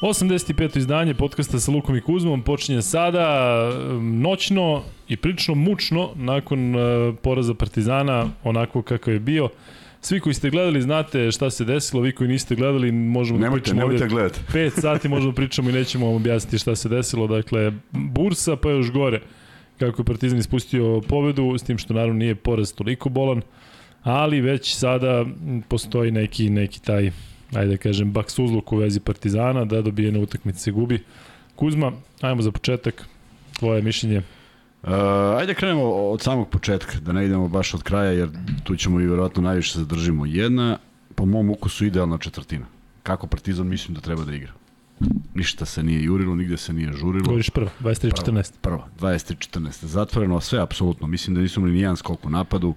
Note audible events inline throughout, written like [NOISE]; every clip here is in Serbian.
85. izdanje podcasta sa Lukom i Kuzmom počinje sada noćno i prilično mučno nakon uh, poraza Partizana, onako kakav je bio. Svi koji ste gledali znate šta se desilo, vi koji niste gledali možemo nemojte, da pričamo nemojte gledati. 5 [LAUGHS] sati možemo da pričamo i nećemo vam objasniti šta se desilo. Dakle, bursa pa još gore kako je Partizan ispustio pobedu, s tim što naravno nije poraz toliko bolan, ali već sada postoji neki, neki taj ajde da kažem, baksuzluk u vezi Partizana, da dobijene utakmice se gubi. Kuzma, ajmo za početak, tvoje mišljenje. Uh, ajde krenemo od samog početka, da ne idemo baš od kraja, jer tu ćemo i vjerojatno najviše zadržimo. Jedna, po mom ukusu, idealna četvrtina. Kako Partizan mislim da treba da igra. Ništa se nije jurilo, nigde se nije žurilo. Govoriš prva, 23-14. Prva, 23-14. Zatvoreno sve, apsolutno. Mislim da nisu imali nijedan skok u napadu. Uh,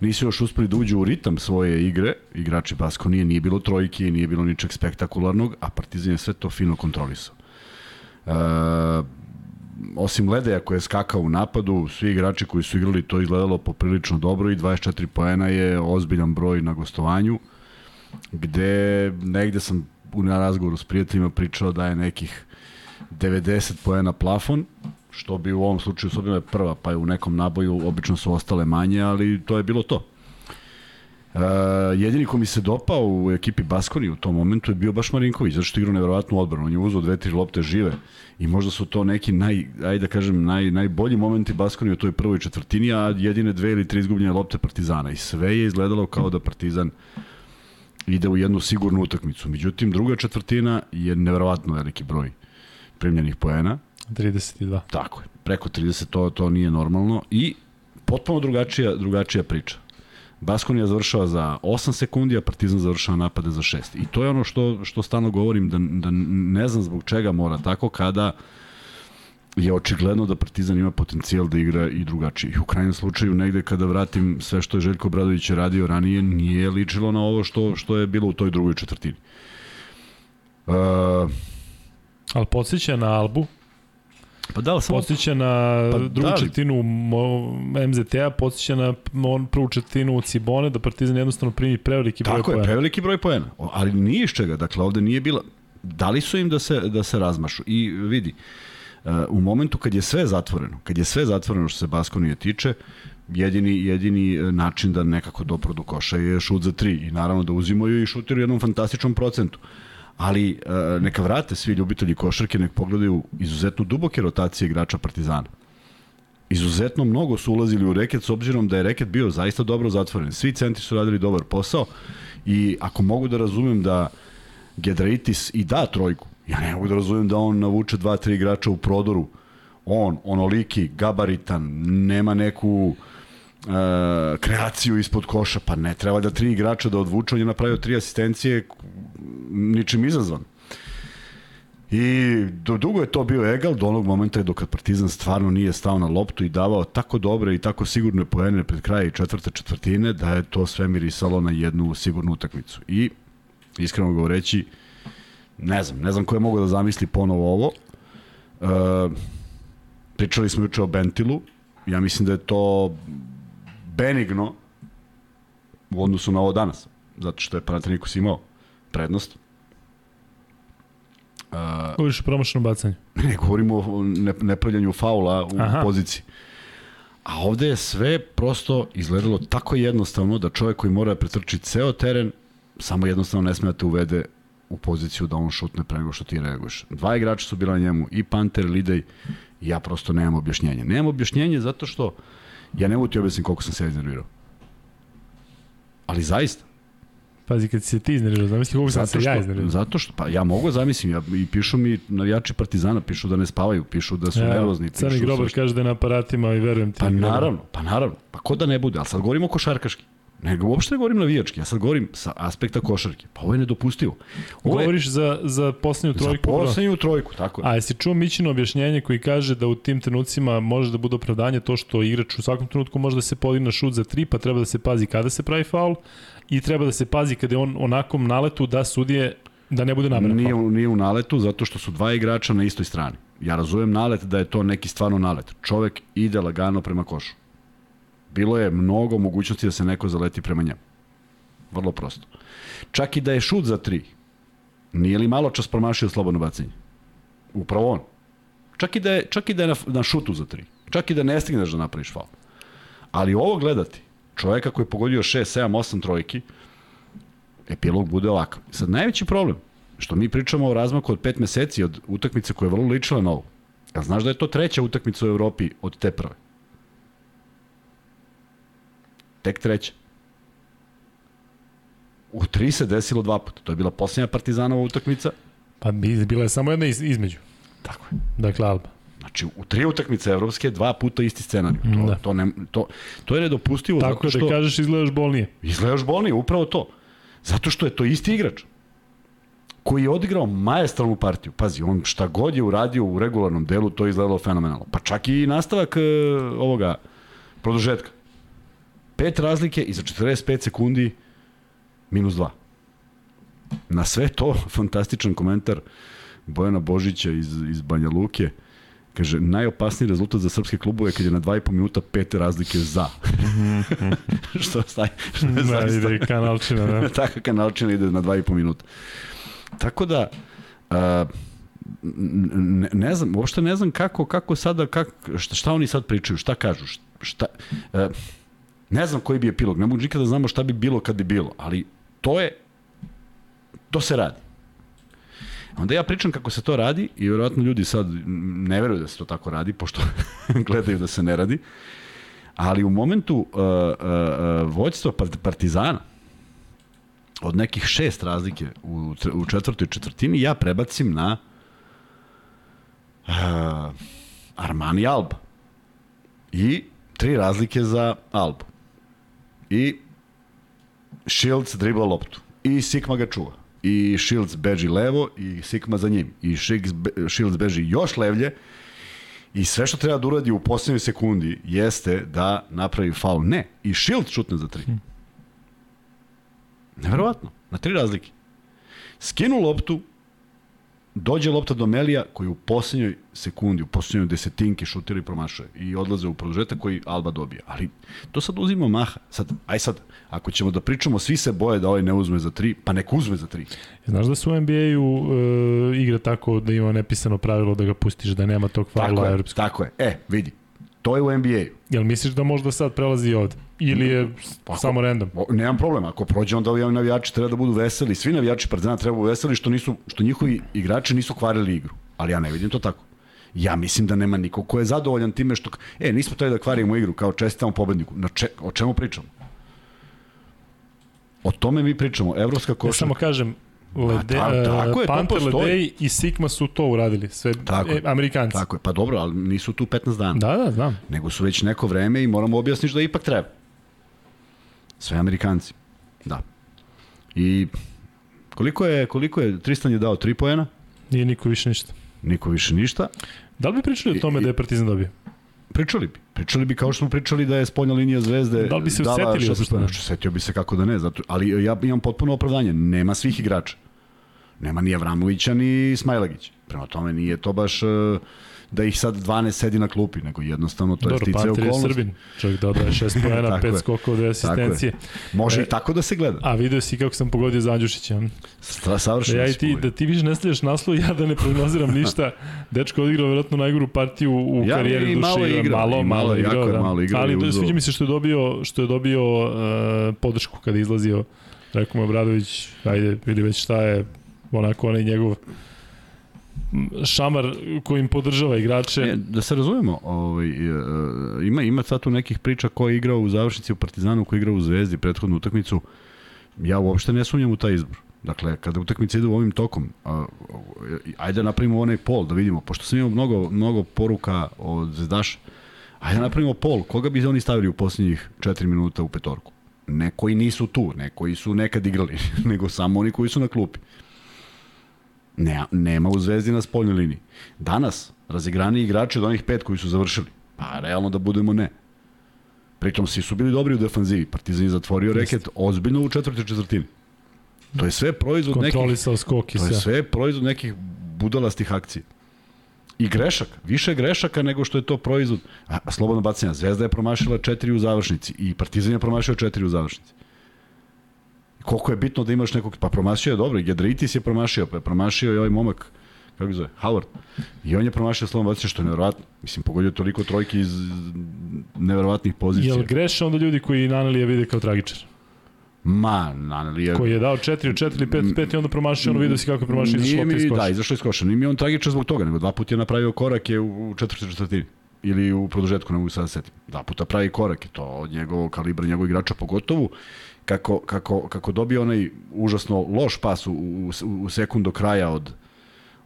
nisu još uspeli da uđu u ritam svoje igre, igrači Baskonije, nije bilo trojke, nije bilo ničeg spektakularnog, a Partizan je sve to fino kontrolisao. E, osim Ledeja koji je skakao u napadu, svi igrači koji su igrali to izgledalo poprilično dobro i 24 poena je ozbiljan broj na gostovanju, gde negde sam na razgovoru s prijateljima pričao da je nekih 90 poena plafon, što bi u ovom slučaju s je prva, pa je u nekom naboju obično su ostale manje, ali to je bilo to. Uh, jedini ko mi se dopao u ekipi Baskoni u tom momentu je bio baš Marinković, zato što igrao nevjerovatnu odbranu. On je uzao dve, tri lopte žive i možda su to neki naj, ajde da kažem, naj, najbolji momenti Baskoni u toj prvoj četvrtini, a jedine dve ili tri izgubljene lopte Partizana. I sve je izgledalo kao da Partizan ide u jednu sigurnu utakmicu. Međutim, druga četvrtina je nevjerovatno veliki broj primljenih poena 32. Tako je. Preko 30 to, to nije normalno i potpuno drugačija, drugačija priča. Baskonija završava za 8 sekundi, a Partizan završava napade za 6. I to je ono što, što stalno govorim, da, da ne znam zbog čega mora tako kada je očigledno da Partizan ima potencijal da igra i drugačije. U krajnjem slučaju, negde kada vratim sve što je Željko Bradović radio ranije, nije ličilo na ovo što, što je bilo u toj drugoj četvrtini. Uh, Ali podsjeća na Albu, Pa da, samo... Podsjeća na pa, drugu da, četinu MZT-a, podsjeća na on prvu četinu Cibone, da Partizan jednostavno primi preveliki broj poena. Tako je, preveliki broj poena. Ali nije iz čega, dakle ovde nije bila... Dali su im da se, da se razmašu. I vidi, uh, u momentu kad je sve zatvoreno, kad je sve zatvoreno što se Baskonije tiče, jedini, jedini uh, način da nekako dopro do koša je šut za tri. I naravno da uzimaju i šutiraju jednom fantastičnom procentu. Uh, ali uh, neka vrate svi ljubitelji košarke, nek pogledaju izuzetno duboke rotacije igrača Partizana. Izuzetno mnogo su ulazili u reket s obzirom da je reket bio zaista dobro zatvoren. Svi centri su radili dobar posao i ako mogu da razumem da Gedraitis i da trojku, ja ne mogu da razumem da on navuče dva, tri igrača u prodoru. On, onoliki, gabaritan, nema neku uh, kreaciju ispod koša, pa ne treba da tri igrača da odvuče, on je napravio tri asistencije ničim izazvan. I dugo je to bio egal do onog momenta dok Partizan stvarno nije stao na loptu i davao tako dobre i tako sigurne poene pred kraj četvrte četvrtine da je to sve mirisalo na jednu sigurnu utakmicu. I iskreno govoreći ne znam, ne znam ko je mogao da zamisli ponovo ovo. E, pričali smo juče o Bentilu. Ja mislim da je to benigno u odnosu na ovo danas. Zato što je Panathinaikos imao prednost. Uh, Govoriš o promašenom bacanju? [LAUGHS] Ne, govorimo o ne, nepravljanju faula u Aha. poziciji. A ovde je sve prosto izgledalo tako jednostavno da čovjek koji mora da pretrči ceo teren samo jednostavno ne sme da te uvede u poziciju da on šutne pre nego što ti reaguješ. Dva igrača su bila na njemu, i Panter, Lidej, i ja prosto nemam objašnjenje. Nemam objašnjenje zato što ja ne mogu ti objasniti koliko sam se iznervirao. Ali zaista, Pazi, kad se ti iznervirao, zamisli kako sam se ja iznervirao. Zato što, pa ja mogu zamislim, ja, i pišu mi navijači Partizana, pišu da ne spavaju, pišu da su ja, nervozni. Crni grobar kaže da je na aparatima i verujem ti. Pa naravno, pa naravno, pa ko da ne bude, ali sad govorimo košarkaški. Ne, uopšte ne govorim navijački, ja sad govorim sa aspekta košarke. Pa ovo je nedopustivo. Ovo je, Govoriš za, za poslednju trojku? Za poslednju trojku, tako je. A jesi čuo Mićino objašnjenje koji kaže da u tim trenucima može da bude opravdanje to što igrač u svakom trenutku može da se podigne šut za tri, pa treba da se pazi kada se pravi faul, i treba da se pazi kada je on onakom naletu da sudije da ne bude namerno. Nije, nije u naletu zato što su dva igrača na istoj strani. Ja razumem nalet da je to neki stvarno nalet. Čovek ide lagano prema košu. Bilo je mnogo mogućnosti da se neko zaleti prema njemu. Vrlo prosto. Čak i da je šut za tri, Nije li malo čas promašio slobodno bacanje? Upravo on. Čak i da je, čak i da je na, na šutu za tri. Čak i da ne stigneš da napraviš faul. Ali ovo gledati, čoveka koji je pogodio 6, 7, 8 trojki, epilog bude ovakav. Sad, najveći problem, što mi pričamo o razmaku od 5 meseci od utakmice koja je vrlo ličila na ovo. Ja znaš da je to treća utakmica u Evropi od te prve? Tek treća. U tri se desilo dva puta. To je bila posljednja partizanova utakmica. Pa bila je samo jedna iz, između. Tako je. Dakle, Alba. Znači, u tri utakmice evropske, dva puta isti scenarij. To, da. to, ne, to, to je nedopustivo. Tako zato da što, da kažeš izgledaš bolnije. Izgledaš bolnije, upravo to. Zato što je to isti igrač koji je odigrao majestralnu partiju. Pazi, on šta god je uradio u regularnom delu, to je izgledalo fenomenalno. Pa čak i nastavak uh, ovoga produžetka. Pet razlike i za 45 sekundi minus dva. Na sve to, [LAUGHS] fantastičan komentar Bojana Božića iz, iz Banja Luke. Kaže, najopasniji rezultat za srpske klubove kad je na 2,5 minuta pet razlike za. [LAUGHS] što, staj, što je da, zaista... ide kanalčina, da. [LAUGHS] Taka kanalčina ide na 2,5 minuta. Tako da, uh, ne, ne znam, uopšte ne znam kako, kako sada, kako, šta, šta oni sad pričaju, šta kažu, šta, uh, ne znam koji bi epilog, ne mogu nikada da znamo šta bi bilo kad bi bilo, ali to je, to se radi. Onda ja pričam kako se to radi i vjerojatno ljudi sad ne veruju da se to tako radi, pošto [LAUGHS] gledaju da se ne radi, ali u momentu uh, uh, uh, vođstva Partizana, od nekih šest razlike u, u četvrtoj četvrtini, ja prebacim na uh, Armani Alba. I tri razlike za Albu. I Shields dribla loptu. I Sikma ga čuva. I Shields beži levo i Sikma za njim. I Shields beži još levlje. I sve što treba da uradi u poslednjoj sekundi jeste da napravi faul. Ne. I Shields šutne za tri. Hmm. Neverovatno. Na tri razlike. Skinu loptu, dođe lopta do Melija koji u poslednjoj sekundi, u poslednjoj desetinki šutira i promašuje i odlaze u produžetak koji Alba dobija. Ali to sad uzima maha. Sad, aj sad, ako ćemo da pričamo, svi se boje da ovaj ne uzme za tri, pa nek uzme za tri. Znaš da su u NBA-u e, igra tako da ima nepisano pravilo da ga pustiš, da nema tog faula tako je, Tako je, e, vidi, To je u NBA-u. Jel misliš da možda sad prelazi ovde? Ili je Ako, samo random? O, nemam problema. Ako prođe, onda ovi navijači treba da budu veseli. Svi navijači Partizana treba da budu veseli što, nisu, što njihovi igrači nisu kvarili igru. Ali ja ne vidim to tako. Ja mislim da nema niko ko je zadovoljan time što... E, nismo taj da kvarimo igru kao čestitamo pobedniku. Na če, o čemu pričamo? O tome mi pričamo. Evropska košarka... Ja samo kažem, Lede, A, ta, tako je, Panter, Ledej i Sigma su to uradili, sve tako, e, Amerikanci. Tako je, pa dobro, ali nisu tu 15 dana. Da, da, znam. Nego su već neko vreme i moramo objasniti da ipak treba. Sve Amerikanci. Da. I koliko je, koliko je, Tristan je dao 3 poena? Nije niko više ništa. Niko više ništa. Da li bi pričali o tome I, da je Partizan dobio? Pričali bi. Pričali bi kao što smo pričali da je spoljna linija zvezde da li bi se usetili uopšte? Setio bi se kako da ne, zato, ali ja imam potpuno opravdanje. Nema svih igrača. Nema ni Avramovića ni Smajlagića. Prema tome nije to baš uh, da ih sad 12 sedi na klupi, nego jednostavno to Dobro, je stice okolnosti. Dobro, Srbin, čovjek da odaje 6 pojena, 5 skokova, 2 asistencije. Može e, i tako da se gleda. A video si kako sam pogodio za Andjušića. Savršeno da ja i ti, da ti više ne stavljaš naslov, ja da ne prognoziram [LAUGHS] ništa. Dečko odigrao verovatno najgoru partiju u ja, karijeri duše. Malo igra, malo, malo, malo igrao, da. malo igrao. Ali sviđa mi se što je dobio, što je dobio uh, podršku kada je izlazio Rekao mu Obradović, ajde, vidi već šta je, onako onaj njegov šamar kojim podržava igrače. E, da se razumemo, ovaj, e, ima, ima sad tu nekih priča ko je igrao u završnici u Partizanu, ko je igrao u Zvezdi prethodnu utakmicu. Ja uopšte ne sumnjam u taj izbor. Dakle, kada utakmica ide ovim tokom, a, ajde da napravimo onaj pol, da vidimo, pošto sam imao mnogo, mnogo poruka od Zvezdaša, ajde da napravimo pol, koga bi oni stavili u posljednjih 4 minuta u petorku? Ne koji nisu tu, ne koji su nekad igrali, [LAUGHS] nego samo oni koji su na klupi. Ne, nema u Zvezdi na spoljnoj liniji. Danas, razigrani igrači od onih pet koji su završili. Pa, realno da budemo ne. Pritom svi su bili dobri u defanzivi. Partizan je zatvorio reket ozbiljno u četvrtoj četvrtini. To je sve proizvod nekih... Kontrolisao skok i sve. To je sve proizvod nekih budalastih akcija. I grešaka, više grešaka nego što je to proizvod. A, slobodno bacanja, Zvezda je promašila četiri u završnici i Partizan je promašio četiri u završnici. Koliko je bitno da imaš nekog, pa promašio je dobro, i Gedritis je promašio, pa je promašio i ovaj momak, kako zove, Howard. I on je promašio slovom bacanja, što je nevjerovatno. Mislim, pogodio toliko trojki iz nevjerovatnih pozicija. Jel greše onda ljudi koji Nanelija vide kao tragičar? Ma, Nanelija... Koji je dao 4 4 ili 5 5 i onda promašio, ono vidio si kako je promašio mi, iz koša. Da, izašao iz koša. Nije mi on tragičan zbog toga, nego dva puta je napravio korake u, u četvrtoj četvrtini ili u produžetku, ne mogu sada setim. Dva puta pravi korake, to od njegovog kalibra, njegovog igrača pogotovo, kako, kako, kako dobije onaj užasno loš pas u, u, u sekund do kraja od,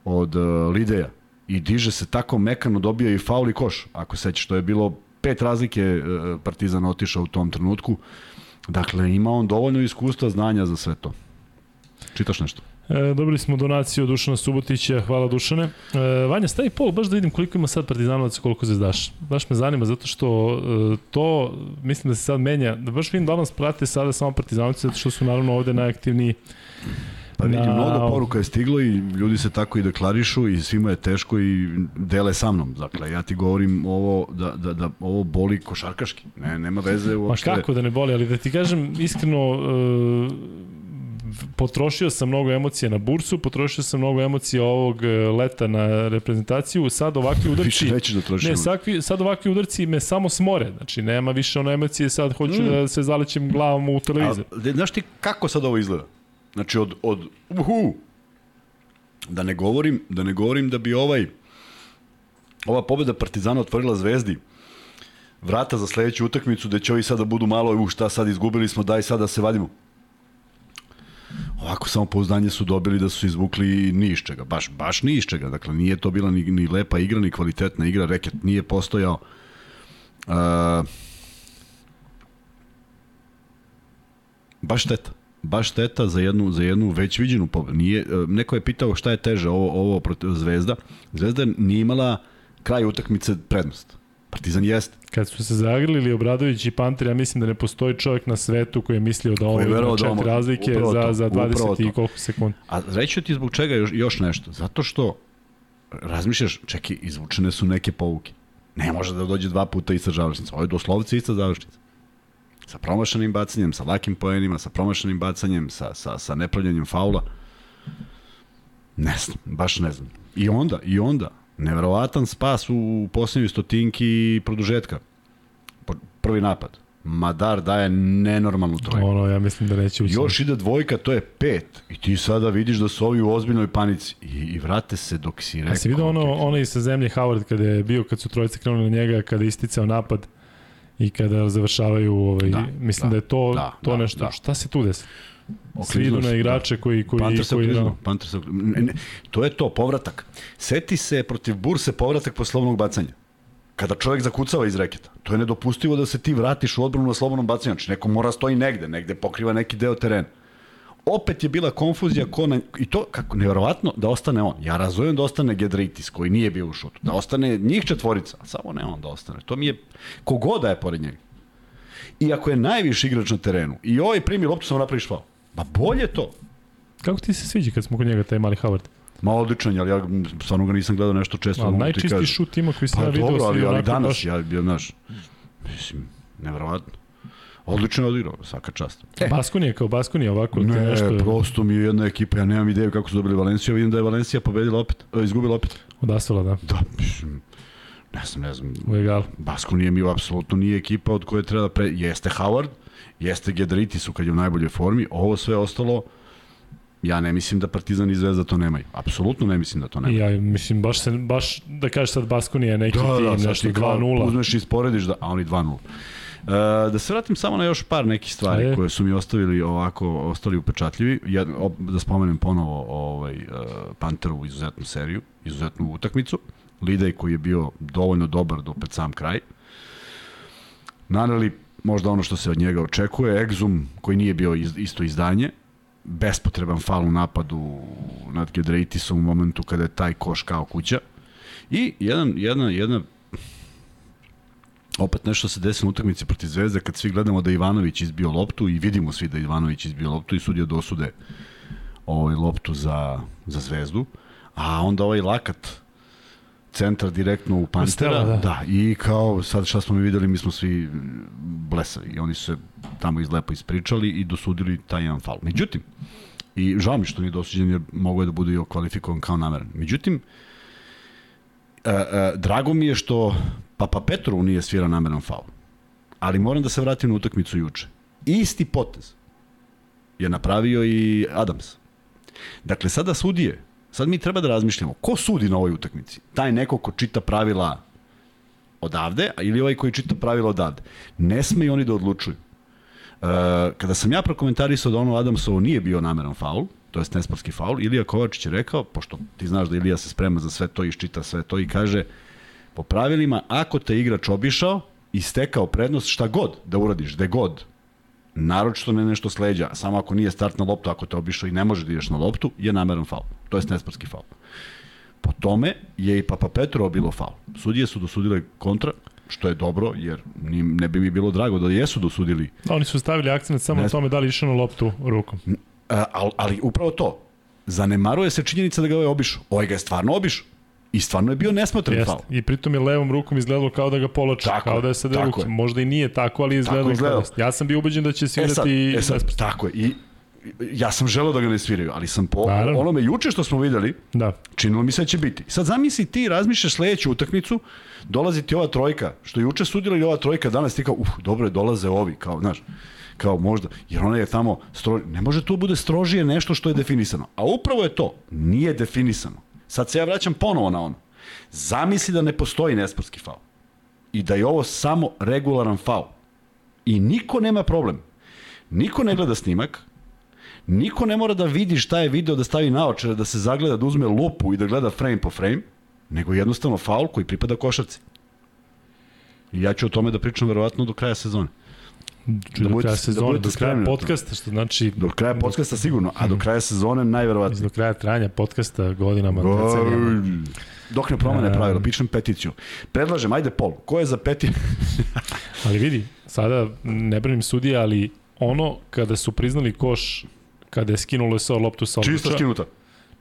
od uh, Lideja i diže se tako mekano, dobio i faul i koš, ako sećaš, to je bilo pet razlike uh, Partizan otišao u tom trenutku. Dakle, ima on dovoljno iskustva, znanja za sve to. Čitaš nešto? E, dobili smo donaciju Dušana Subotića, hvala Dušane. E, Vanja, stavi pol, baš da vidim koliko ima sad partizanovaca, koliko zvezdaš. Baš me zanima, zato što e, to, mislim da se sad menja, da baš vidim da nas prate sada samo partizanovci, zato što su naravno ovde najaktivniji Pa vidim, Na- mnogo poruka je stiglo i ljudi se tako i deklarišu i svima je teško i dele sa mnom. Dakle, ja ti govorim ovo da, da, da ovo boli košarkaški. Ne, nema veze Ma uopšte. kako da ne boli, ali da ti kažem iskreno, e, potrošio sam mnogo emocija na bursu, potrošio sam mnogo emocija ovog e, leta na reprezentaciju, sad ovakvi [LAUGHS] udarci... Više nećeš da trošiš. Ne, sakvi, sad ovakvi udarci me samo smore, znači nema više ono emocije, sad hoću mm. da se zalećem glavom u televizor. A, de- znaš ti kako sad ovo izgleda? Znači od, od uhu, da ne govorim, da ne govorim da bi ovaj ova pobeda Partizana otvorila Zvezdi vrata za sledeću utakmicu da će ovi sada budu malo, u šta sad izgubili smo, daj sad da se vadimo. Ovako samo pouzdanje su dobili da su izvukli ni iz čega, baš, baš ni iz čega. Dakle, nije to bila ni, ni lepa igra, ni kvalitetna igra, reket nije postojao. Uh, baš šteta. Baš šteta za jednu, za jednu već viđenu pobedu. Nije, e, neko je pitao šta je teže, ovo, ovo protiv Zvezda. Zvezda nije imala kraj utakmice prednost. Partizan jeste. Kad su se zagrlili Obradović i Panter, ja mislim da ne postoji čovjek na svetu koji je mislio da ovo je ima da četiri ovo- razlike za, to, za upravo 20 i koliko sekundi. A reći ti zbog čega još, još nešto. Zato što razmišljaš, čekaj, izvučene su neke pouke. Ne može da dođe dva puta ista završnica. Ovo je doslovce ista završnica. Sa promašanim bacanjem, sa lakim poenima, sa promašanim bacanjem, sa, sa, sa nepravljanjem faula. Ne znam, baš ne znam. I onda, i onda, neverovatan spas u posljednjoj stotinki produžetka. Po- Prvi napad. Madar daje nenormalnu trojku. Ono, ja mislim da neće ući. Još ide dvojka, to je pet. I ti sada vidiš da su ovi u ozbiljnoj panici. I, i vrate se dok si rekao. A si vidio ono, ono i sa zemlje Howard kada je bio, kad su trojice krenuli na njega, kada je isticao napad i kada završavaju, ovaj, Da, mislim da, da, je to, da, to da, nešto. da. Šta se tu desi? Svi idu na se, igrače koji, koji, Panter se koji, da. Ne, ne, to je to, povratak. Seti se protiv Burse povratak poslovnog bacanja. Kada čovjek zakucava iz reketa. To je nedopustivo da se ti vratiš u odbranu na slobodnom bacanju. Znači, neko mora stoji negde, negde pokriva neki deo terena. Opet je bila konfuzija ko na, i to kako neverovatno da ostane on. Ja razumem da ostane Gedritis koji nije bio u šutu. Da ostane njih četvorica, samo ne on da ostane. To mi je kogoda je pored njega. I ako je najviši igrač na terenu i ovaj primi loptu samo napraviš faul. Pa bolje to. Kako ti se sviđa kad smo kod njega, taj mali Howard? Ma odličan, je, ali ja stvarno ga nisam gledao nešto često. Ali mogu ti najčistiji kažem. šut ima koji sam Pa ja vidio. dobro, ali, ali danas, baš- ja, ja, znaš, mislim, nevjerovatno. Odlično je odigrao, svaka čast. E. Baskonija kao Baskonija ovako ti Ne, nešto prosto mi je jedna ekipa, ja nemam ideju kako su dobili Valenciju, vidim da je Valencija pobedila opet, e, izgubila opet. odasvala, da, Da, mislim, ne znam, ne znam, u egal. Basko nije mi apsolutno nije ekipa od koje treba da pre... Jeste Howard, jeste Gedritisu kad je u najboljoj formi, ovo sve ostalo, ja ne mislim da Partizan i Zvezda to nemaju. Apsolutno ne mislim da to nemaju. ja mislim, baš, se, baš da kažeš sad Baskonija je neki Da, tim, da, nešto ti kao 2-0. uzmeš i isporediš, da, a oni 2-0. E, da se vratim samo na još par nekih stvari Ajde. koje su mi ostavili ovako, ostali upečatljivi. Op, da spomenem ponovo ovaj, uh, Panterovu izuzetnu seriju, izuzetnu utakmicu. Lidej koji je bio dovoljno dobar do pred sam kraj. Naneli možda ono što se od njega očekuje, Exum koji nije bio iz, isto izdanje, bespotreban fal u napadu nad Gedreitisom u momentu kada je taj koš kao kuća. I jedan, jedna, jedna opet nešto se desilo u utakmici protiv Zvezde kad svi gledamo da Ivanović izbio loptu i vidimo svi da Ivanović izbio loptu i sudija dosude ovaj loptu za, za Zvezdu. A onda ovaj lakat centar direktno u Pantera. Stela, da. da. i kao sad šta smo mi videli, mi smo svi blesavi i oni su se tamo izlepo ispričali i dosudili taj jedan faul. Međutim, i žao mi što nije dosuđen jer mogo je da bude i okvalifikovan kao nameran. Međutim, e, e, drago mi je što Papa Petrovu nije svirao nameran faul. Ali moram da se vratim na utakmicu juče. Isti potez je napravio i Adams. Dakle, sada sudije, sad mi treba da razmišljamo, ko sudi na ovoj utakmici? Taj neko ko čita pravila odavde, ili ovaj koji čita pravila odavde. Ne smeju oni da odlučuju. E, kada sam ja prokomentarisao da ono Adamsovo nije bio nameran faul, to jest nesportski faul, Ilija Kovačić je rekao, pošto ti znaš da Ilija se sprema za sve to, iščita sve to i kaže, po pravilima, ako te igrač obišao i stekao prednost, šta god da uradiš, gde god, naročito ne nešto sleđa, samo ako nije start na loptu, ako te obišao i ne može da ideš na loptu, je nameran faul. To je nesportski faul. Po tome je i Papa Petro bilo faul. Sudije su dosudile kontra, što je dobro, jer ne bi mi bilo drago da jesu dosudili. Da, oni su stavili akcent samo ne... na tome da li išao na loptu rukom. A, ali, ali upravo to. Zanemaruje se činjenica da ga ovaj obišao. Ovaj ga je stvarno obišao. I stvarno je bio nesmotren Jest. faul. I pritom je levom rukom izgledalo kao da ga polače, tako, kao da je sada rukom. Možda i nije tako, ali izgledalo kao da Ja sam bio ubeđen da će svirati... E sad, e sad, tako je. I ja sam želeo da ga ne sviraju, ali sam po Naravno. onome juče što smo videli, da. činilo mi se da će biti. Sad zamisli ti, razmišljaš sledeću utakmicu, dolazi ti ova trojka, što juče sudila i ova trojka, danas ti kao, uf, dobro je, dolaze ovi, kao, znaš, kao možda, jer ona je tamo, stro, ne može to bude strožije nešto što je definisano. A upravo je to, nije definisano. Sad se ja vraćam ponovo na ono. Zamisli da ne postoji nesportski faul. I da je ovo samo regularan faul. I niko nema problem. Niko ne gleda snimak, Niko ne mora da vidi šta je video, da stavi naočare, da se zagleda, da uzme lupu i da gleda frame po frame, nego jednostavno faul koji pripada košarci. I ja ću o tome da pričam verovatno do kraja sezone. Da do kraja da sezone, da do kraja podcasta, što znači... Do kraja podcasta sigurno, a do kraja sezone najverovatnije. Do kraja trajanja podcasta godinama. Go, dok ne promene pravila, pišem peticiju. Predlažem, ajde pol, ko je za peti... [LAUGHS] ali vidi, sada ne branim sudije, ali ono kada su priznali koš kada je skinulo sa loptu sa obuča. Čista skinuta.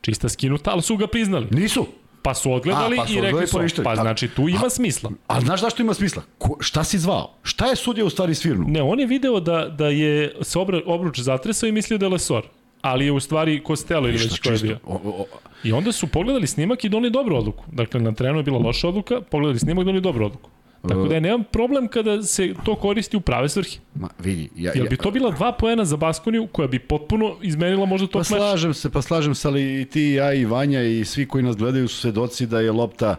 Čista skinuta, ali su ga priznali. Nisu. Pa su odgledali A, pa su i rekli su, pa, pa znači tu ima a, smisla. A, a znaš zašto ima smisla? Ko, šta si zvao? Šta je sudija u stvari svirnu? Ne, on je video da, da je se obruč zatresao i mislio da je Lesor. Ali je u stvari Kostelo ili već ko je bio. O, o, I onda su pogledali snimak i doneli dobru odluku. Dakle, na trenu je bila loša odluka, pogledali snimak i doneli dobru odluku. Tako da ja nemam problem kada se to koristi u prave svrhe. Ma, vidi, ja, Jel bi to bila dva poena za Baskoniju koja bi potpuno izmenila možda to pa slažem se, pa slažem se, ali i ti, ja i Vanja i svi koji nas gledaju su svedoci da je lopta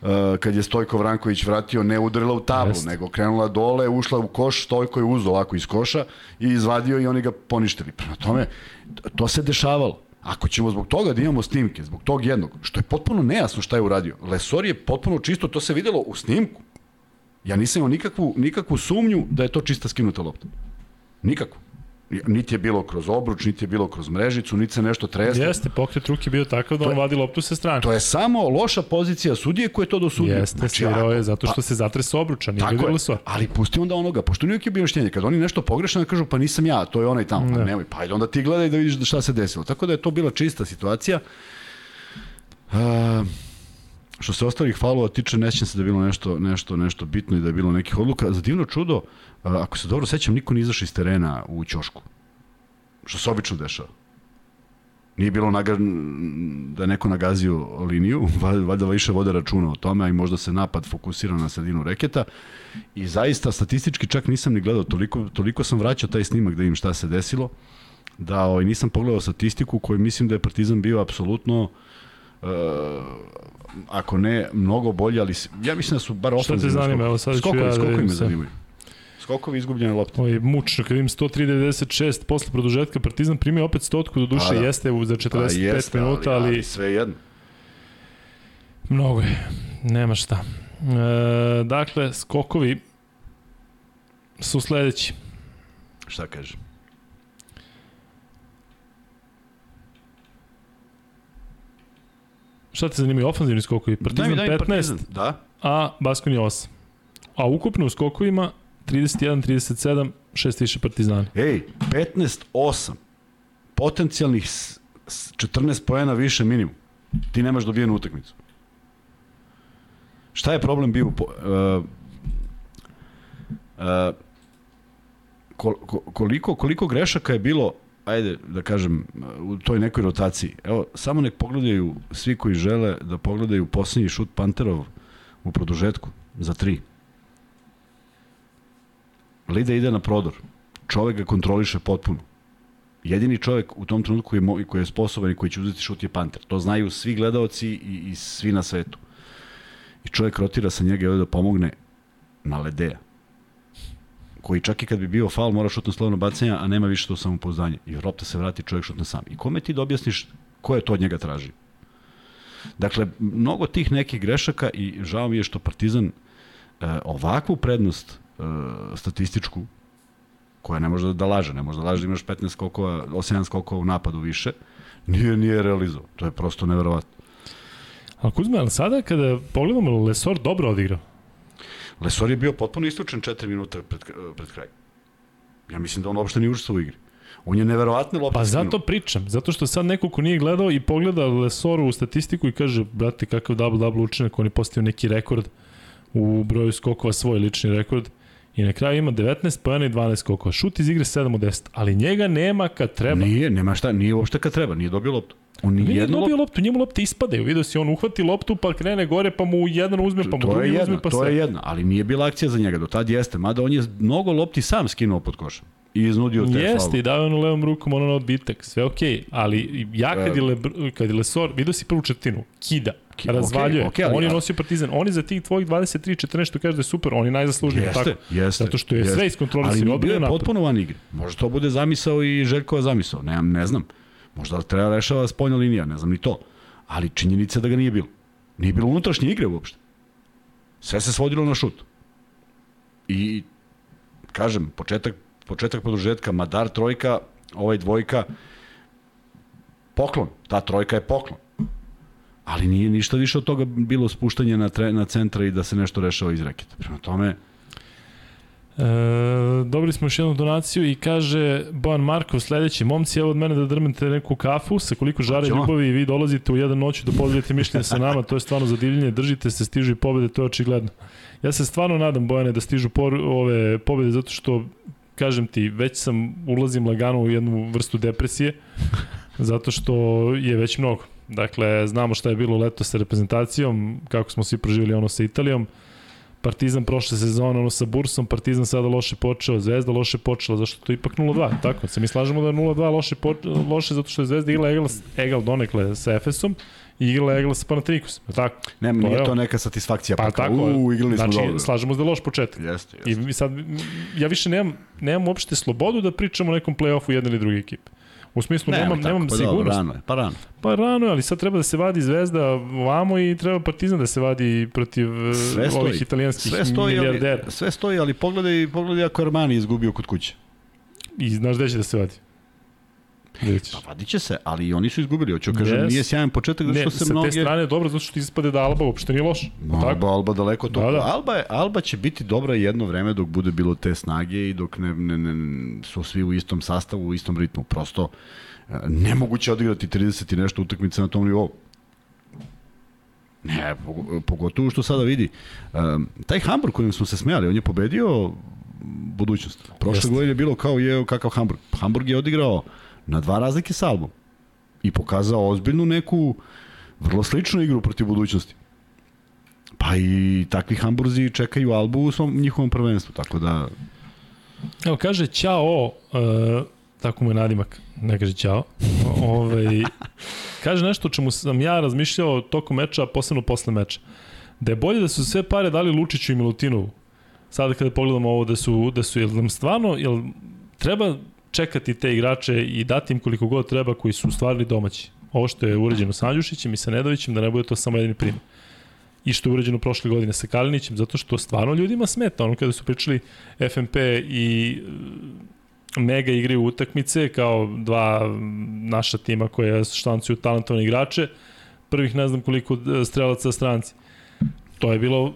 uh, kad je Stojko Vranković vratio, ne udarila u tablu, Jest. nego krenula dole, ušla u koš, Stojko je uzao ovako iz koša i izvadio i oni ga poništili. Prema tome, to se dešavalo. Ako ćemo zbog toga da imamo snimke, zbog tog jednog, što je potpuno nejasno šta je uradio, Lesor je potpuno čisto, to se videlo u snimku. Ja nisam imao nikakvu, nikakvu sumnju da je to čista skinuta lopta. Nikakvu. Niti je bilo kroz obruč, niti je bilo kroz mrežicu, niti se nešto treslo. Jeste, pokret ruke bio takav da on vadi loptu sa strane. To je samo loša pozicija sudije koje to dosudio. Jeste, znači, svirao je zato što pa, se zatresao obruča, nije bilo svo. Ali pusti onda onoga, pošto nije bio mišljenje, kad oni nešto pogrešno kažu pa nisam ja, to je onaj tamo, ne. pa nemoj, pa ajde onda ti gledaj da vidiš šta se desilo. Tako da je to bila čista situacija. Uh, Što se ostalih falova tiče, nećem se da je bilo nešto, nešto, nešto bitno i da je bilo nekih odluka. Za divno čudo, ako se dobro sećam, niko nije izašao iz terena u Ćošku. Što se obično dešava. Nije bilo naga, da neko nagazio liniju, [LAUGHS] valjda više vode računa o tome, a i možda se napad fokusira na sredinu reketa. I zaista, statistički čak nisam ni gledao, toliko, toliko sam vraćao taj snimak da im šta se desilo, da ovaj, nisam pogledao statistiku koju mislim da je Partizan bio apsolutno uh, ako ne mnogo bolje, ali ja mislim da su bar ofenzivno. Šta te zanima? Evo sad skokovi, ću ja skokovi da me zanimaju. Skokovi izgubljene lopte. Oj, mučno, kad vidim 103.96 posle produžetka Partizan primio opet stotku, do duše da. jeste za 45 pa jeste, minuta, ali, ali... sve jedno. Mnogo je, nema šta. E, dakle, skokovi su sledeći. Šta kaže? Šta te zanimaju? Ofanzivni skokovi. Partizan daj, daj 15, partizan. Da. a Baskoni 8. A ukupno u skokovima 31, 37, 6 više Partizana. Ej, 15-8. Potencijalnih 14 poena više minimum. Ti nemaš dobijenu utakmicu. Šta je problem bio? Uh, uh, koliko, koliko grešaka je bilo ajde da kažem, u toj nekoj rotaciji. Evo, samo nek pogledaju svi koji žele da pogledaju posljednji šut Panterov u produžetku za tri. Lida ide na prodor. Čovek ga kontroliše potpuno. Jedini čovek u tom trenutku je, koji je sposoban i koji će uzeti šut je Panter. To znaju svi gledaoci i, i svi na svetu. I čovek rotira sa njega da pomogne na ledeja koji čak i kad bi bio faul mora šutno slovno bacanja, a nema više to samopouzdanje. I lopta se vrati, čovjek šutne sam. I kome ti da objasniš ko je to od njega traži? Dakle, mnogo tih nekih grešaka i žao mi je što Partizan e, ovakvu prednost e, statističku, koja ne može da laže, ne može da laže da imaš 15 skokova, 8 skokova u napadu više, nije, nije realizovao. To je prosto neverovatno. A Kuzma, ali sada kada pogledamo, Lesor dobro odigrao. Lesor je bio potpuno istučen 4 minuta pred, pred kraj. Ja mislim da on uopšte nije učestvo u igri. On je neverovatno lopta. Pa zato pričam, zato što sad neko ko nije gledao i pogleda Lesoru u statistiku i kaže, brate, kakav double-double učinak, on je postao neki rekord u broju skokova, svoj lični rekord. I na kraju ima 19 pojena i 12 skokova. Šut iz igre 7 od 10, ali njega nema kad treba. Nije, nema šta, nije uopšte kad treba, nije dobio loptu. On nije jedno dobio loptu, njemu lopte ispadaju. Vidio si, on uhvati loptu pa krene gore, pa mu jedan uzme, pa mu to drugi jedna, uzme, pa To je jedna, ali nije bila akcija za njega, do tad jeste. Mada on je mnogo lopti sam skinuo pod košem i iznudio te Jeste, i dao ono levom rukom ono na odbitak, sve okej, okay. ali ja kad je, Le, kad je Lesor, vidio si prvu četvrtinu, kida, Ki, razvaljuje, okay, okay, ali, on je nosio partizan, on je za tih tvojih 23-14 što kaže da je super, on je najzaslužniji, jeste, tako? Jeste, Zato što je jeste. sve iskontrolisio. Ali bio je potpuno van igre, možda to bude zamisao i Željkova zamisao, ne, ne znam. Možda treba da rešava spoljna linija, ne znam ni to. Ali činjenica da ga nije bilo. Nije bilo unutrašnje igre uopšte. Sve se svodilo na šut. I, kažem, početak, početak produžetka, Madar trojka, ovaj dvojka, poklon. Ta trojka je poklon. Ali nije ništa više od toga bilo spuštanje na, tre, na centra i da se nešto rešava iz reketa. Prema tome, E, dobili smo još jednu donaciju i kaže Bojan Markov sledeći, momci, evo od mene da drmete neku kafu, sa koliko žare Ćemo. ljubavi i vi dolazite u jedan noću da podelite mišljenje sa nama, to je stvarno zadivljenje, držite se, stižu i pobede, to je očigledno. Ja se stvarno nadam, Bojane, da stižu por, ove pobede, zato što, kažem ti, već sam, ulazim lagano u jednu vrstu depresije, zato što je već mnogo. Dakle, znamo šta je bilo leto sa reprezentacijom, kako smo svi proživjeli ono sa Italijom, Partizan prošle sezone, ono sa Bursom, Partizan sada loše počeo, Zvezda loše počela, zašto to je ipak 0-2, tako? Se mi slažemo da je 0-2 loše, loše zato što je Zvezda igrala egal, egal donekle sa Efesom i igrala egal sa Panatrikusom, tako? Ne, nije to, to neka satisfakcija, pa, pa tako, u, igrali znači, smo dobro. slažemo se da je loš početak. Jeste, jeste. I sad, ja više nemam, nemam uopšte slobodu da pričamo o nekom play-offu jedne ili druge ekipe. U smislu, ne, nemam, nemam pa sigurnost. Dobro, rano je, pa rano. Pa rano je, ali sad treba da se vadi Zvezda ovamo i treba Partizan da se vadi protiv e, sve stoji, ovih italijanskih sve stoji, milijardera. Ali, sve stoji, ali pogledaj, pogledaj ako Armani izgubio kod kuće. I znaš gde će da se vadi? Pa vadit će se, ali i oni su izgubili. Hoću kažem, yes. nije sjajan početak zato što se mnoge... Ne, sa te strane je dobro zato što ispade da Alba uopšte nije loš. No, Alba, Alba daleko to. Da, da. Alba, je, Alba će biti dobra jedno vreme dok bude bilo te snage i dok ne, ne, ne, su svi u istom sastavu, u istom ritmu. Prosto, e, nemoguće odigrati 30 i nešto utakmice na tom nivou. Ne, pogotovo što sada vidi. Um, taj Hamburg kojim smo se smijali, on je pobedio budućnost. Prošle godine je bilo kao je kakav Hamburg. Hamburg je odigrao na dva razlike sa Albom i pokazao ozbiljnu neku vrlo sličnu igru protiv budućnosti. Pa i takvi Hamburzi čekaju Albu u svom njihovom prvenstvu, tako da... Evo, kaže Ćao, uh, tako mu je nadimak, ne kaže Ćao, Ove, [LAUGHS] ovaj, kaže nešto o čemu sam ja razmišljao tokom meča, posebno posle meča. Da je bolje da su sve pare dali Lučiću i Milutinovu. Sada kada pogledamo ovo da su, da su, jel nam stvarno, jel treba čekati te igrače i dati im koliko god treba koji su stvarili domaći. Ovo što je urađeno sa Andjušićem i sa Nedovićem, da ne bude to samo jedini primjer. I što je urađeno prošle godine sa Kalinićem, zato što stvarno ljudima smeta. Ono kada su pričali FMP i e, Mega igraju utakmice kao dva naša tima koja štancuju talentovne igrače, prvih ne znam koliko e, strelaca stranci. To je bilo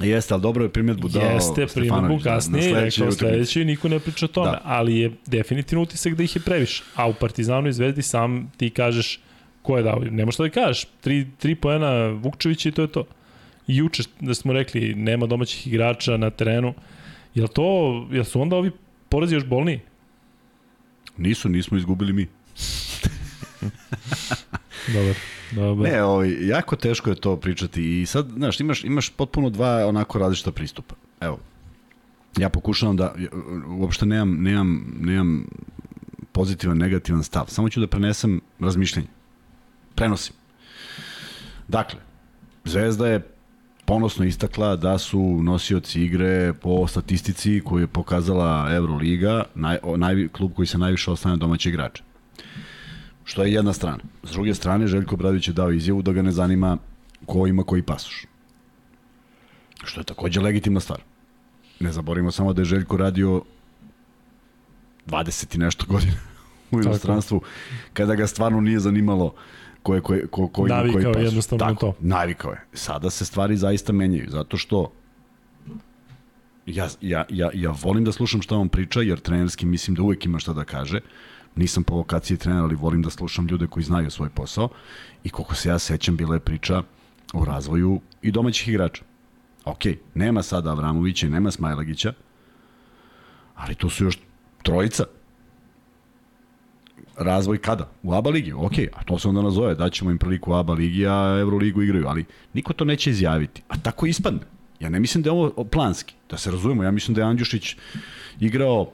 Jeste, ali dobro je primjedbu dao Jeste, primjedbu kasnije, na rekao sledeći, niko ne priča o tome, da. ali je definitivno utisak da ih je previše. A u Partizanu i Zvezdi sam ti kažeš ko je dao, nema šta da kažeš, tri, tri poena Vukčevića i to je to. I juče da smo rekli, nema domaćih igrača na terenu, jel to, jel su onda ovi porazi još bolniji? Nisu, nismo izgubili mi. [LAUGHS] [LAUGHS] Dobar. Dobar. Ne, ovaj, jako teško je to pričati i sad, znaš, imaš, imaš potpuno dva onako različita pristupa. Evo, ja pokušavam da, uopšte nemam, nemam, nemam pozitivan, negativan stav. Samo ću da prenesem razmišljenje. Prenosim. Dakle, Zvezda je ponosno istakla da su nosioci igre po statistici koju je pokazala Euroliga, naj, naj, klub koji se najviše ostane domaće igrače. Što je jedna strana. S druge strane, Željko Bradović je dao izjavu da ga ne zanima ko ima koji pasoš. Što je takođe legitimna stvar. Ne zaborimo samo da je Željko radio 20 i nešto godina [LAUGHS] u inostranstvu, kada ga stvarno nije zanimalo ko je, ko, je, ko, ko ima koji pasoš. jednostavno Tako, to. navikao je. Sada se stvari zaista menjaju, zato što ja, ja, ja, ja volim da slušam šta on priča, jer trenerski mislim da uvek ima šta da kaže. Nisam po lokaciji trener, ali volim da slušam ljude koji znaju svoj posao. I koliko se ja sećam, bila je priča o razvoju i domaćih igrača. Ok, nema sada Avramovića i nema Smajlagića, ali tu su još trojica. Razvoj kada? U ABA ligi, ok, a to se onda nazove, daćemo im priliku u ABA ligi, a Euroligu igraju, ali niko to neće izjaviti. A tako ispadne. Ja ne mislim da je ovo planski, da se razumemo, ja mislim da je Andjušić igrao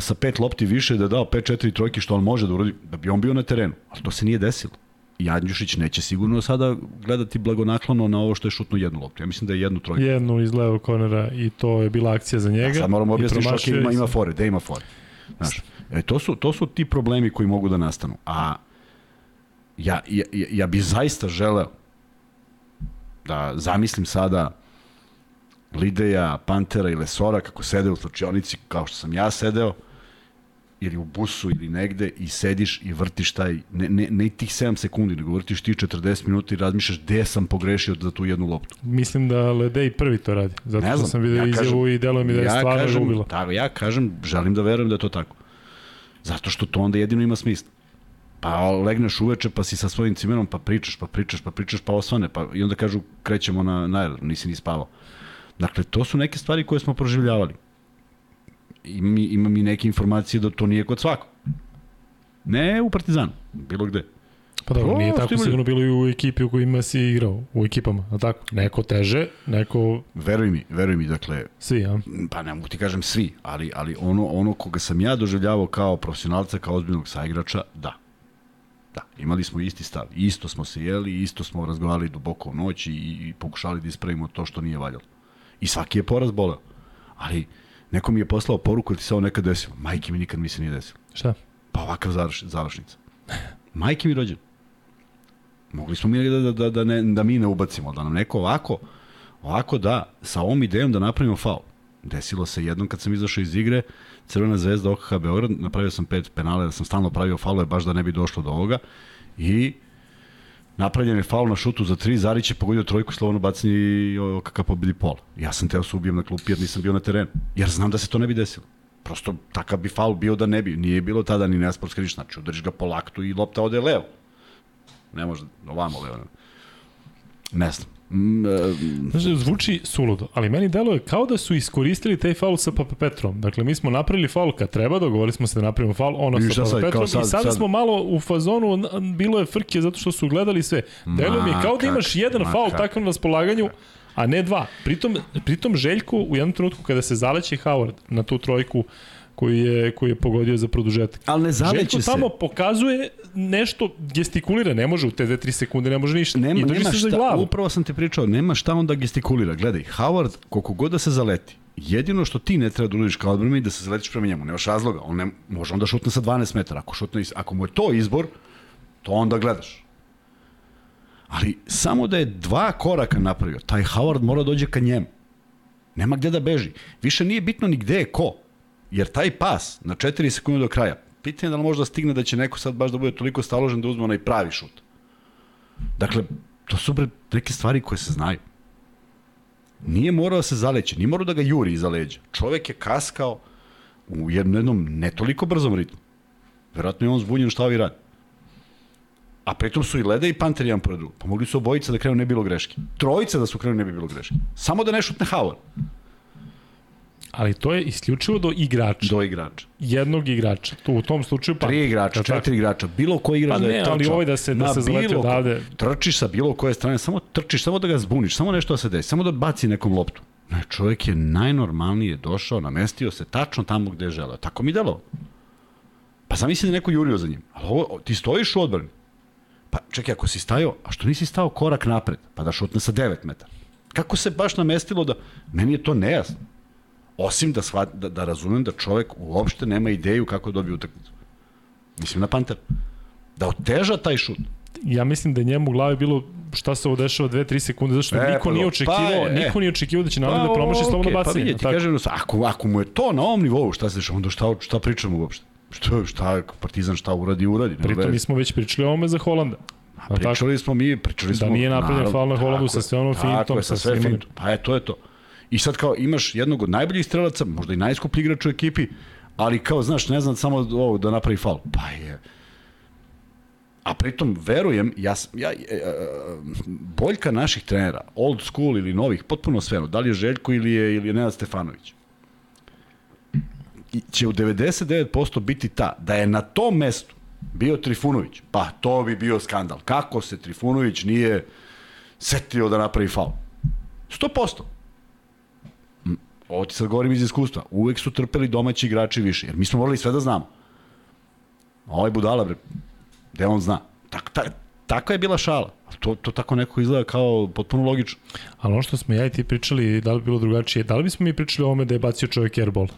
sa pet lopti više, da je dao 5-4 trojke što on može da uradi, da bi on bio na terenu. Ali to se nije desilo. I Andjušić neće sigurno sada gledati blagonaklono na ovo što je šutno jednu loptu. Ja mislim da je jednu trojku. Jednu iz levog kornera i to je bila akcija za njega. A sad moramo objasniti što promašio ima, ima fore, gde ima fore. Znaš, e, to, su, to su ti problemi koji mogu da nastanu. A ja, ja, ja bi zaista želeo da zamislim sada Lideja, Pantera i Lesora kako sede u slučionici kao što sam ja sedeo ili u busu ili negde i sediš i vrtiš taj, ne, ne, ne tih 7 sekundi, nego vrtiš ti 40 minuta i razmišljaš gde sam pogrešio za tu jednu loptu. Mislim da Ledej prvi to radi. Zato Ne što znam, sam vidio ja izjavu kažem- i deluje mi da je ja stvarno kažem, ljubilo. Tako, ja kažem, želim da verujem da je to tako. Zato što to onda jedino ima smisla. Pa legneš uveče, pa si sa svojim cimerom, pa pričaš, pa pričaš, pa pričaš, pa osvane, pa i onda kažu krećemo na, na nisi ni spavao. Dakle, to su neke stvari koje smo proživljavali. Ima, ima mi neke informacije da to nije kod svakog. Ne u Partizanu, bilo gde. Pa dobro, nije tako imaju- sigurno bilo i u ekipi u kojima si igrao, u ekipama, a tako? Neko teže, neko Veruj mi, veruj mi, dakle, svi, a? pa ne mogu ti kažem svi, ali, ali ono, ono koga sam ja doživljavao kao profesionalca, kao ozbiljnog saigrača, da. Da, imali smo isti stav. Isto smo se jeli, isto smo razgovarali duboko u noć i, i pokušali da ispravimo to što nije valjalo. I svaki je poraz boleo. Ali neko mi je poslao poruku da ti se ovo nekad desilo. Majke mi nikad mi se nije desilo. Šta? Pa ovakav završ, završnica. Majke mi rođen. Mogli smo mi da, da, da, da, ne, da mi ne ubacimo, da nam neko ovako, ovako da, sa ovom idejom da napravimo faul. Desilo se jednom kad sam izašao iz igre, Crvena zvezda OKH Beograd, napravio sam pet penale, da sam stalno pravio faulove baš da ne bi došlo do ovoga i napravljen je faul na šutu za tri, Zarić je pogodio trojku, slovno bacanje i OKH pobedi pola. Ja sam teo se ubijem na klupi jer nisam bio na terenu, jer znam da se to ne bi desilo. Prosto takav bi faul bio da ne bi. Nije bilo tada ni nesportska ništa. Znači, udariš ga po laktu i lopta ode levo. Ne može, ovamo levo. Ne znam. Znači, zvuči suludo, ali meni deluje kao da su iskoristili taj faul sa Papa Petrom. Dakle, mi smo napravili faul kad treba, dogovorili smo se da napravimo faul, ono I sa Papa sad, Petrom sad- i sada sad- smo malo u fazonu, bilo je frke zato što su gledali sve. Deluje mi kao da imaš jedan ma, faul na raspolaganju, a ne dva. Pritom, pritom Željko u jednom trenutku kada se zaleće Howard na tu trojku koji je, koji je pogodio za produžetak. ali ne zaleće se. tamo pokazuje nešto, gestikulira, ne može u te 2-3 sekunde, ne može ništa. Nema, I drži nema se za šta, glavu. upravo sam ti pričao, nema šta onda gestikulira. Gledaj, Howard, koliko god da se zaleti, jedino što ti ne treba da uradiš kao odbrani da se zaletiš prema njemu. Nemaš razloga. On ne, može onda šutne sa 12 metara. Ako, šutne, ako mu je to izbor, to onda gledaš. Ali samo da je dva koraka napravio, taj Howard mora da dođe ka njemu. Nema gde da beži. Više nije bitno ni gde je ko. Jer taj pas na 4 sekunde do kraja, pitanje je da li može da stigne da će neko sad baš da bude toliko staložen da uzme onaj pravi šut. Dakle, to su bre neke stvari koje se znaju. Nije morao da se zaleće, nije morao da ga juri iza leđa. Čovek je kaskao u jednom, ne toliko brzom ritmu. Verovatno je on zbunjen šta ovi radi. A pritom su i Leda i Panter jedan pored drugog. Pa mogli su obojica da krenu ne bi bilo greške. Trojica da su krenu ne bi bilo greške. Samo da ne šutne Howard. Ali to je isključivo do igrača. Do igrača. Jednog igrača. Tu u tom slučaju pa Tri igrača, Jel tako? četiri igrača, bilo koji igrač Pa da je trčao. ali ovaj da se- da se zaleti odavde. Trčiš sa bilo koje strane, samo trčiš, samo da ga zbuniš, samo nešto da se desi, samo da baci nekom loptu. Ne, čovjek je najnormalnije došao, namestio se tačno tamo gde je želeo. Tako mi delo. Pa zamisli da je neko jurio za njim. Ali ovo, ti stojiš u odbrani. Pa čekaj, ako si stajao, a što nisi stao korak napred, pa da šutne sa 9 metara? Kako se baš namestilo da... Meni je to nejasno. Osim da, shvat, da, da razumem da čovek uopšte nema ideju kako da dobije utakmicu. Mislim na Panter. Da oteža taj šut. ja mislim da je njemu u glavi bilo šta se ovo dešava 2-3 sekunde, zašto E, niko pa nije očekivao, Pa je, e. niko nije očekivao da će naravno da Pa, promaši slobodno okej, bacanje. Pa vidite, tako? kažem, ako, ako mu je to na ovom nivou, šta se dešava, onda šta, šta pričamo uopšte? Šta, šta Partizan šta uradi, uradi. Pritom mi smo već pričali o ovome za Holanda. A tako? Pričali smo mi, pričali smo... nije napravljen faul na Holandu tako sa sve onom tako fintom, je, sa sve fintom. Pa je, to je to. I sad kao imaš jednog od najboljih strelaca, možda i najskuplji igrač u ekipi, ali kao, znaš, ne znam samo ovo da napravi faul. Pa je... A pritom, verujem, ja, sam- ja, e, e, boljka naših trenera, old school ili novih, potpuno sve, da li je Željko ili je, ili je Nenad Stefanović, i će u 99% biti ta da je na tom mestu bio Trifunović, pa to bi bio skandal. Kako se Trifunović nije setio da napravi faul? 100%. Ovo ti sad govorim iz iskustva. Uvek su trpeli domaći igrači više, jer mi smo morali sve da znamo. A ovaj budala, bre, gde on zna? Tak, ta, taka je bila šala. To, to tako neko izgleda kao potpuno logično. Ali ono što smo ja i ti pričali, da li bi bilo drugačije, da li bismo mi pričali o ome da je bacio čovjek airball?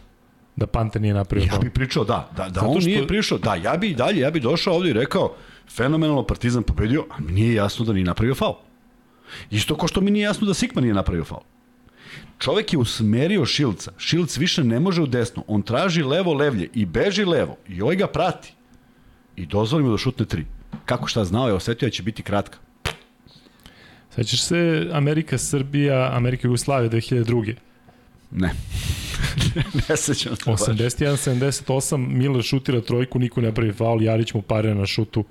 Da Panter nije napravio Ja faul? bi pričao, da, da, da Zato on što- nije prišao, da, ja bi i dalje, ja bi došao ovde i rekao, fenomenalno Partizan pobedio, a mi nije jasno da nije napravio faul. Isto ko što mi nije jasno da Sikma nije napravio faul. Čovek je usmerio Šilca. Šilc više ne može u desno. On traži levo levlje i beži levo. I ovaj ga prati. I dozvoli mu da šutne tri. Kako šta znao je, osetio da će biti kratka. Sećaš se Amerika, Srbija, Amerika, Jugoslavija 2002. Ne. [LAUGHS] ne sećam se baš. 81-78, Miller šutira trojku, niko ne pravi faul, Jarić mu parira na šutu.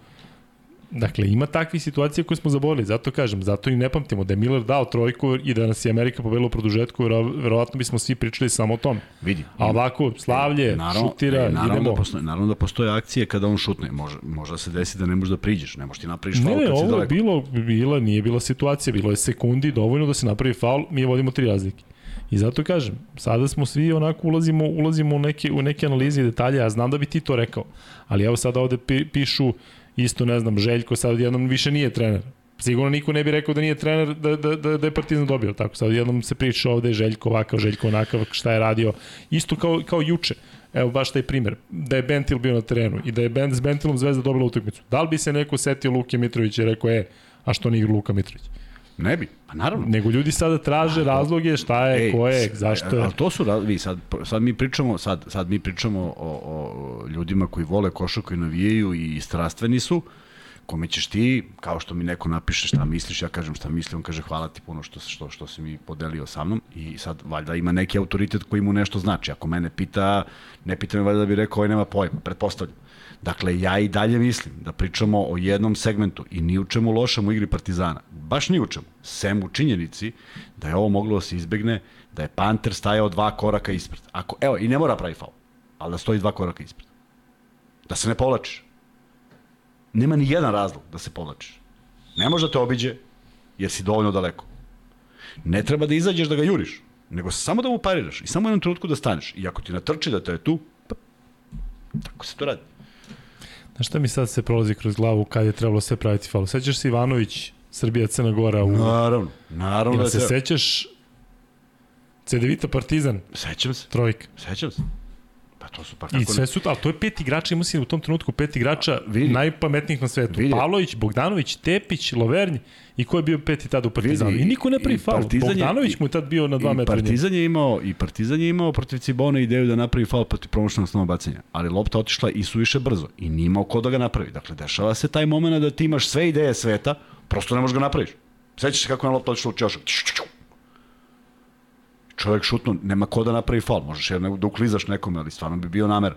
Dakle, ima takvih situacija koje smo zaboravili, zato kažem, zato i ne pamtimo da je Miller dao trojku i da nas je Amerika pobedila u produžetku, vero- verovatno bismo svi pričali samo o tome. Vidi. A ovako, slavlje, šutira, e, naravno idemo. Da postoje, naravno da postoje akcije kada on šutne. Može, može se desi da ne možeš da priđeš, ne možeš ti napraviš Ne, faul ne, kad si ovo je daleko. bilo, bila, nije bila situacija, bilo je sekundi dovoljno da se napravi faul, mi vodimo tri razlike. I zato kažem, sada smo svi onako ulazimo, ulazimo u neke, u neke analize i detalje, ja znam da bi ti to rekao, ali evo sada ovde pi, pišu isto, ne znam, Željko sad jednom više nije trener. Sigurno niko ne bi rekao da nije trener, da, da, da, da je Partizan dobio. Tako sad jednom se priča ovde Željko ovakav, Željko onakav, šta je radio. Isto kao, kao juče. Evo baš taj primer, da je Bentil bio na terenu i da je s Bentilom Zvezda dobila utakmicu. Da li bi se neko setio Luke Mitrovića i rekao, e, a što ne igra Luka Mitrović? Ne bi, pa naravno. Nego ljudi sada traže razloge šta je, Ej, ko je, zašto je. Ali to su, raz- vi sad, sad mi pričamo, sad, sad mi pričamo o, o ljudima koji vole košarku i navijaju i strastveni su, kome ćeš ti, kao što mi neko napiše šta misliš, ja kažem šta mislim, on kaže hvala ti puno što, što, što si mi podelio sa mnom i sad valjda ima neki autoritet koji mu nešto znači. Ako mene pita, ne pita me valjda da bi rekao ovaj nema pojma, pretpostavljam. Dakle, ja i dalje mislim da pričamo o jednom segmentu i ni u čemu lošem u igri Partizana. Baš ni u čemu. Sem u činjenici da je ovo moglo da se izbegne, da je Panter stajao dva koraka ispred. Ako, evo, i ne mora pravi faul, ali da stoji dva koraka ispred. Da se ne povlačiš. Nema ni jedan razlog da se povlačiš. Ne može da te obiđe, jer si dovoljno daleko. Ne treba da izađeš da ga juriš, nego samo da mu pariraš i samo u jednom trenutku da staneš. I ako ti natrči da te je tu, pa, tako se to radi. Znaš šta mi sad se prolazi kroz glavu kad je trebalo sve praviti faul? Sećaš se Ivanović, Srbija, Crna Gora u... Naravno, naravno Ili da se se... sećaš Cedevita Partizan, Sećam se, trojka. sećam se. To su pa I kako sve su, ali to je pet igrača, ima si u tom trenutku pet igrača vidi. najpametnijih na svetu. Vidi. Pavlović, Bogdanović, Tepić, Lovernj i ko je bio peti tada u Partizanu. Vidi, I niko ne pravi i faul. Bogdanović mu je tad bio na dva I metra. od njega. Partizan je imao i Partizan je imao protiv Cibona ideju da napravi faul protiv promošnog snova bacanja, ali lopta otišla i suviše brzo i nije imao ko da ga napravi. Dakle dešava se taj momenat da ti imaš sve ideje sveta, prosto ne možeš ga napraviš. Sećaš se kako je na lopta otišla u ćošak. Čovjek šutno, nema ko da napravi faul, možeš jer ne, da uklizaš nekome, ali stvarno bi bio namer.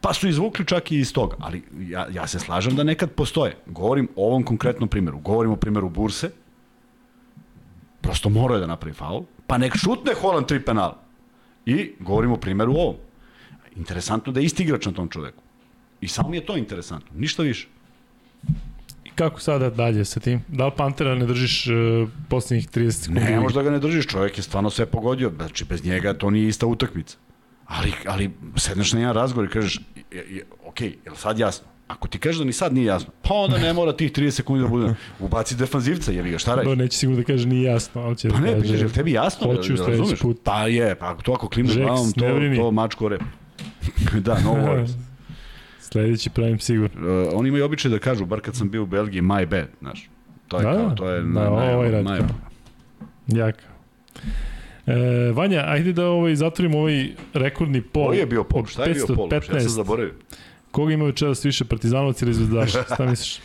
Pa su izvukli čak i iz toga, ali ja, ja se slažem da nekad postoje. Govorim o ovom konkretnom primjeru. Govorim o primjeru Burse, prosto morao je da napravi faul, pa nek šutne Holand tri penala. I govorimo o primjeru ovom. Interesantno da je isti igrač na tom čoveku. I samo mi je to interesantno, ništa više. Kako sada dalje sa tim? Da li Pantera ne držiš uh, poslednjih 30 sekundi? Ne, možda ga ne držiš, čovjek je stvarno sve pogodio, znači bez njega to nije ista utakmica. Ali, ali sedneš na jedan razgovor i kažeš, je, je, ok, je li sad jasno? Ako ti kažeš da ni sad nije jasno, pa onda ne mora tih 30 sekundi da bude. Ubaci defanzivca, je li ga, šta Da, radiš? neće sigurno da kaže nije jasno, ali će Pa da ne, kaže... pitaš, je li tebi jasno? Hoću da, da sledeći razumeš? put. Pa je, pa to ako klimneš Žeks, glavom, ne to, to mačko rep. [LAUGHS] da, no worries. [LAUGHS] Sledeći pravim sigurno. Uh, oni imaju običaj da kažu, bar kad sam bio u Belgiji, my bad, znaš. To je Da, kao, to je da, na, na, ovaj kao. Jaka. E, Vanja, ajde da ovaj, zatvorimo ovaj rekordni pol. Koji je bio pol? Šta je bio pol? Ja sam 515. zaboravio. Koga ima večeras više, Partizanovac ili Zvezdaša? Šta misliš?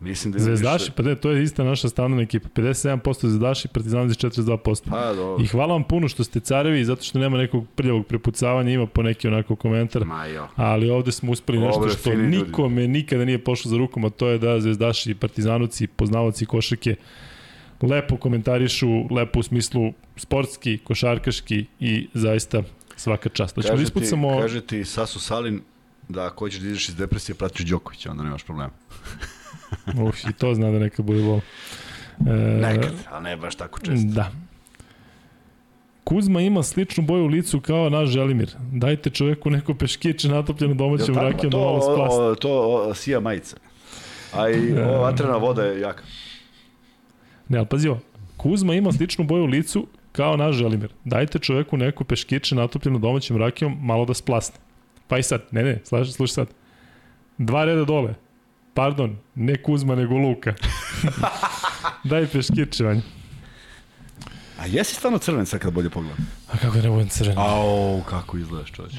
Mislim da Zvezdaši, više. pa ne, to je ista naša standardna ekipa. 57% Zvezdaši, Partizanovac 42%. Pa, dobro. I hvala vam puno što ste carevi, zato što nema nekog prljavog prepucavanja, ima po neki onako komentar. Ma jo. Ali ovde smo uspeli nešto što fini ljudi. nikome nikada nije pošlo za rukom, a to je da Zvezdaši Partizanovci, poznavaoci košake, lepo komentarišu, lepo u smislu sportski, košarkaški i zaista svaka čast. Da Kaže ti, ispucamo... kaže ti Sasu Salin da ako hoćeš da ideš iz depresije, pratiš Đokovića, onda nemaš problema. [LAUGHS] Uf, i to zna da nekad bude bol. E, Nekad, a ne baš tako često. Da. Kuzma ima sličnu boju u licu kao naš Želimir. Dajte čoveku neko peškiće natopljeno tako? rakijom da to, malo splasta. o, to o, sija majica. A i ova vatrena voda je jaka. Ne, ali pazi ovo. Kuzma ima sličnu boju u licu kao naš Želimir. Dajte čoveku neko peškiće natopljeno domaćom rakijom malo da splasne. Pa i sad, ne, ne, slušaj, slušaj sad. Dva reda dole. Pardon, ne Kuzma, nego Luka. [LAUGHS] Daj peškiće, Vanja. A jesi stvarno crven sad kad bolje pogledam? A kako da ne budem crven? Au, kako izgledaš čovječ.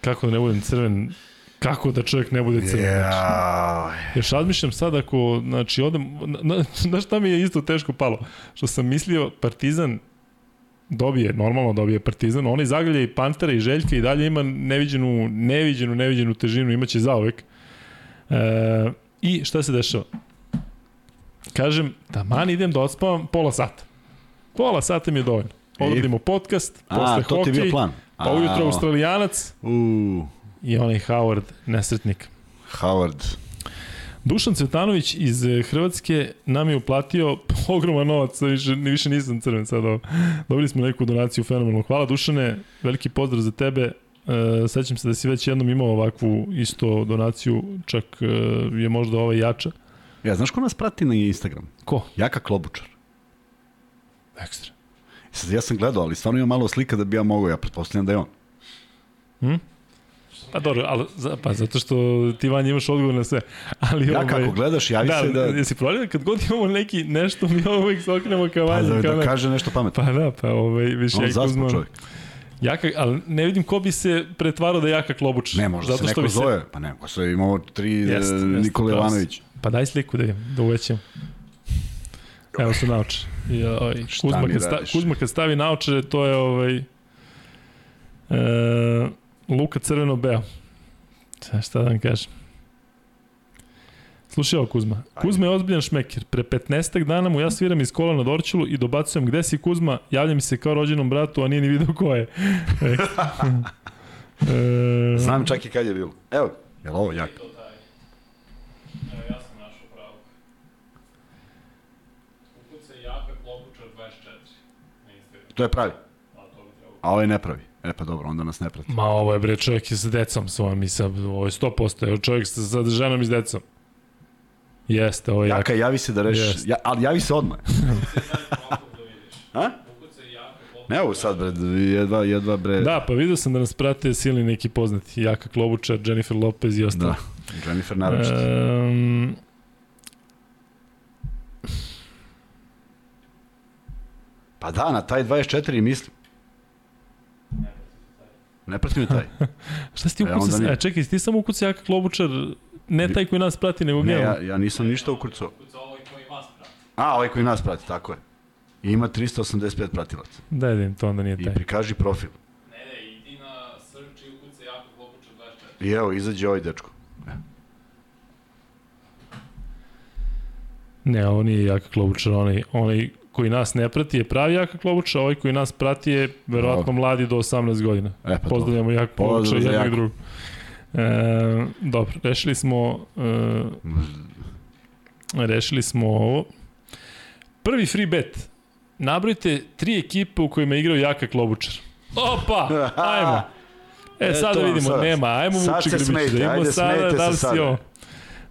Kako da ne budem crven? Kako da čovjek ne bude crven? Ja, Još razmišljam sad ako, znači, odem, na, na, [LAUGHS] znaš šta mi je isto teško palo? Što sam mislio, Partizan dobije, normalno dobije Partizan, onaj zagalja i Pantera i Željka i dalje ima neviđenu, neviđenu, neviđenu težinu, imaće zaovek. E, I šta se dešava? Kažem, taman idem da ospavam pola sata. Pola sata mi je dovoljno. Odradimo podcast, a, posle to ti je bio hokej, plan. pa ujutro Australijanac U, i onaj Howard, nesretnik. Howard. Dušan Cvetanović iz eh, Hrvatske nam je uplatio [LAUGHS] ogroman novac, sad više, više nisam crven sad ovo. Dobili smo neku donaciju fenomenalno. Hvala Dušane, veliki pozdrav za tebe. E, sećam se da si već jednom imao ovakvu isto donaciju, čak e, je možda ova jača. Ja, znaš ko nas prati na Instagram? Ko? Jaka Klobučar. Ekstra. Sad, ja sam gledao, ali stvarno ima malo slika da bi ja mogao, ja pretpostavljam da je on. Pa dobro, ali, pa zato što ti Vanja imaš odgovor na sve. Ali, Ja ovaj, kako gledaš, javi da, se da, jesi provalio kad god imamo neki nešto, mi uvijek se okrenemo ka pa, Vanji. da, da kaže nešto pametno. Pa da, pa ovaj, više On ja i zaspao Kuzma- čovjek. Jaka, ali ne vidim ko bi se pretvarao da je Jaka Klobuč. Ne, možda se neko zove. Pa ne, ko se imamo tri Jeste, jeste, jeste, Nikola pravo si. Ivanović. Pa daj sliku da vidim, da uvećam. Evo su naoče. Joj, Šta Kuzma, kad, sta? Kuzma kad stavi naočare, to je ovaj... E, Luka crveno-beo. Šta, šta da vam kažem? Slušaj ovo Kuzma. Kuzma je ozbiljan šmeker. Pre 15 dana mu ja sviram iz kola na Dorčulu i dobacujem gde si Kuzma, javlja mi se kao rođenom bratu, a nije ni video ko je. [LAUGHS] e, Znam čak i kad je bilo. Evo, je li ovo jak? Evo, ja sam našao pravo. Ukuca jaka klobučar 24 na Instagram. To je pravi. A to bi trebalo. E pa dobro, onda nas ne prati. Ma ovo je bre čovjek je sa decom svojom i sa, ovo je 100%, evo čovjek sa, sa ženom i s decom. Jeste, ovo je jaka. Jaka, javi se da rešiš. Ja, ali javi se odmah. [LAUGHS] A? Ne ovo sad, bre, jedva, jedva, bre. Da, pa vidio sam da nas prate silni neki poznati. Jaka Klobučar, Jennifer Lopez i ostalo. Da. Jennifer naročito. Um, Pa da, na taj 24 mislim. Ne prati me taj. [LAUGHS] šta si ti E, ukucao? nije. E, čekaj, ti samo ukucao Jaka Klobučar, ne taj koji nas prati, nego Ne, generalno? ja, ja nisam ništa. Ukucao ovaj koji vas prati. A, ovaj koji nas prati, tako je. I ima 385 pratilaca. Daj da im to onda nije I taj. prikaži profil. Ne, ne, idi na search i ukucaj Jaka Klobučar 24. I evo, izađe ovaj dečko. Ne, ovo nije Jaka Klobučar, onaj, onaj koji nas ne prati je pravi Jaka Klobuča, ovaj koji nas prati je verovatno mladi do 18 godina. E, pa Pozdravljamo Jaka Klobuča i jednog drugog. E, dobro, rešili smo e, rešili smo ovo. Prvi free bet. Nabrojite tri ekipe u kojima je igrao Jaka Klobučar. Opa! [LAUGHS] Ajmo. E, E, to vam vidimo, sada. nema, ajmo Sad se Grbić, da ajde, sada da li se si ovo.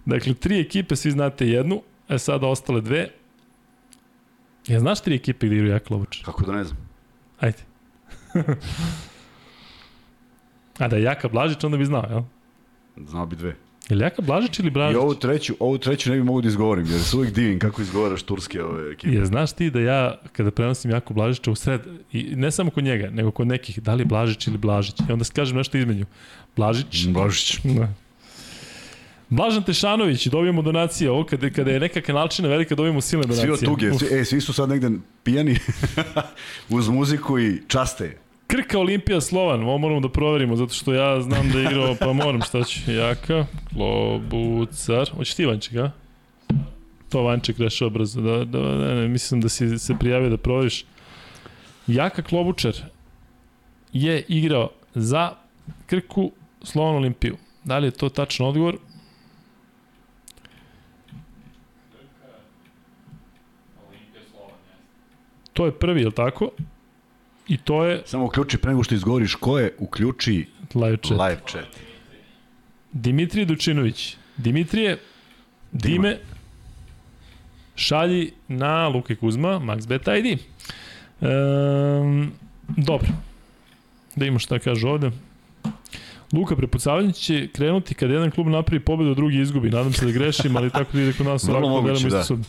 Dakle, tri ekipe, svi znate jednu, e sada ostale dve. Ja znaš tri ekipe gde igraju Jaka Klobučar? Kako da ne znam. Ajde. [LAUGHS] A da je Jaka Blažić, onda bi znao, jel? Znao bi dve. Je li Jaka Blažić ili I Blažić? ovu treću, ovu treću ne bi mogu da izgovorim, jer se uvijek divim kako izgovaraš turske ove ekipe. Je, znaš ti da ja, kada prenosim Jako Blažića u sred, i ne samo kod njega, nego kod nekih, da li Blažić ili Blažić, i onda kažem nešto između. Blažić, Blažić. Da. Blažan Tešanović, dobijemo donacije, ovo kada, kada je neka kanalčina velika, dobijemo silne donacije. Svi od tuge, svi, e, svi su sad negde pijani [LAUGHS] uz muziku i časte. Krka Olimpija Slovan, ovo moramo da proverimo, zato što ja znam da je igrao, pa moram šta ću. Jaka, Klobucar, hoćeš ti Vanček, a? To Vanček rešava brzo, da, da, ne, ne, mislim da si se prijavio da proveriš. Jaka Klobučar je igrao za Krku Slovan Olimpiju. Da li je to tačan odgovor? To je prvi, je li tako? I to je Samo uključi, pre nego što izgovoriš ko je, uključi live chat. live chat. Dimitrije Dučinović. Dimitrije, Dime, šalji na Luka i Kuzma, MaxBet ID. Um, dobro. Da imamo šta kaže ovde. Luka prepucavanje će krenuti kada jedan klub napravi pobedu, drugi izgubi. Nadam se da grešim, ali tako da ide kod nas ovako moguće, delimo isto da. sud.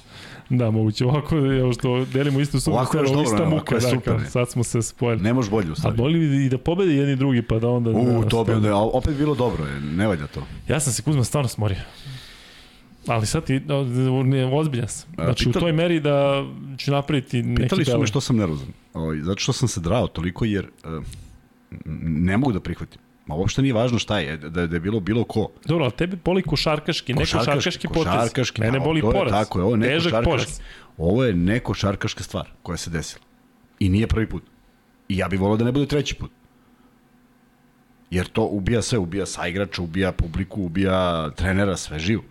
Da, moguće. Ovako, evo što delimo isto sud, Ovako je dobro, ista muka, da, kao, sad smo se spojili. Ne može bolje u A boli i da pobede jedni drugi, pa da onda... U, da, to bi onda, opet bilo dobro, je, ne valja to. Ja sam se Kuzma stvarno smorio. Ali sad ti, ne, ozbiljan sam. Znači, pita- u toj meri da ću napraviti neki Pitali su me što sam nervozan. Ovaj, zato što sam se drao toliko jer uh, ne mogu da prihvatim. Ma uopšte nije važno šta je, da, da je bilo bilo ko. Dobro, ali tebi boli košarkaški, ne košarkaški potez. košarkaški, Mene boli to je poraz. Tako je, ovo je ne Težak poraz. Ovo je ne košarkaška stvar koja se desila. I nije prvi put. I ja bih volao da ne bude treći put. Jer to ubija sve, ubija saigrača, ubija publiku, ubija trenera, sve živo.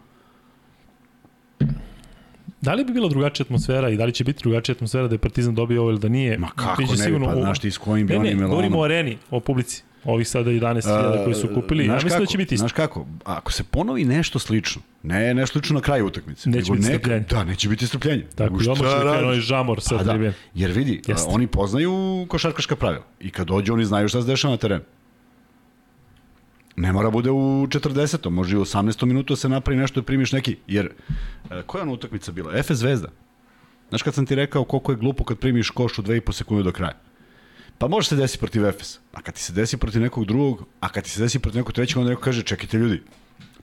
Da li bi bila drugačija atmosfera i da li će biti drugačija atmosfera da je Partizan dobio ovo ili da nije? Ma kako Biće ne bi, sigurno pa znaš ti s kojim bi Ne, oni ne, govorimo o areni, o publici. Ovih sada 11.000 koji su kupili. Ja mislim da kako? će biti isto. Znaš kako, ako se ponovi nešto slično, ne nešto slično na kraju utakmice, Neće biti neka-. Da, neće biti strpljenja. Tako, i odmah da krenu radiš? onaj žamor sa Pa da, jer vidi, a, Jeste. oni poznaju košarkaška pravila i kad dođu oni znaju šta se dešava na terenu. Ne mora bude u 40. može i u 18. minutu da se napravi nešto da primiš neki, jer e, koja je ona utakmica bila? Efes Zvezda. Znaš kad sam ti rekao koliko je glupo kad primiš koš u 2,5 sekunde do kraja? Pa može se desiti protiv Efesa, a kad ti se desi protiv nekog drugog, a kad ti se desi protiv nekog trećeg, onda neko kaže, čekajte ljudi,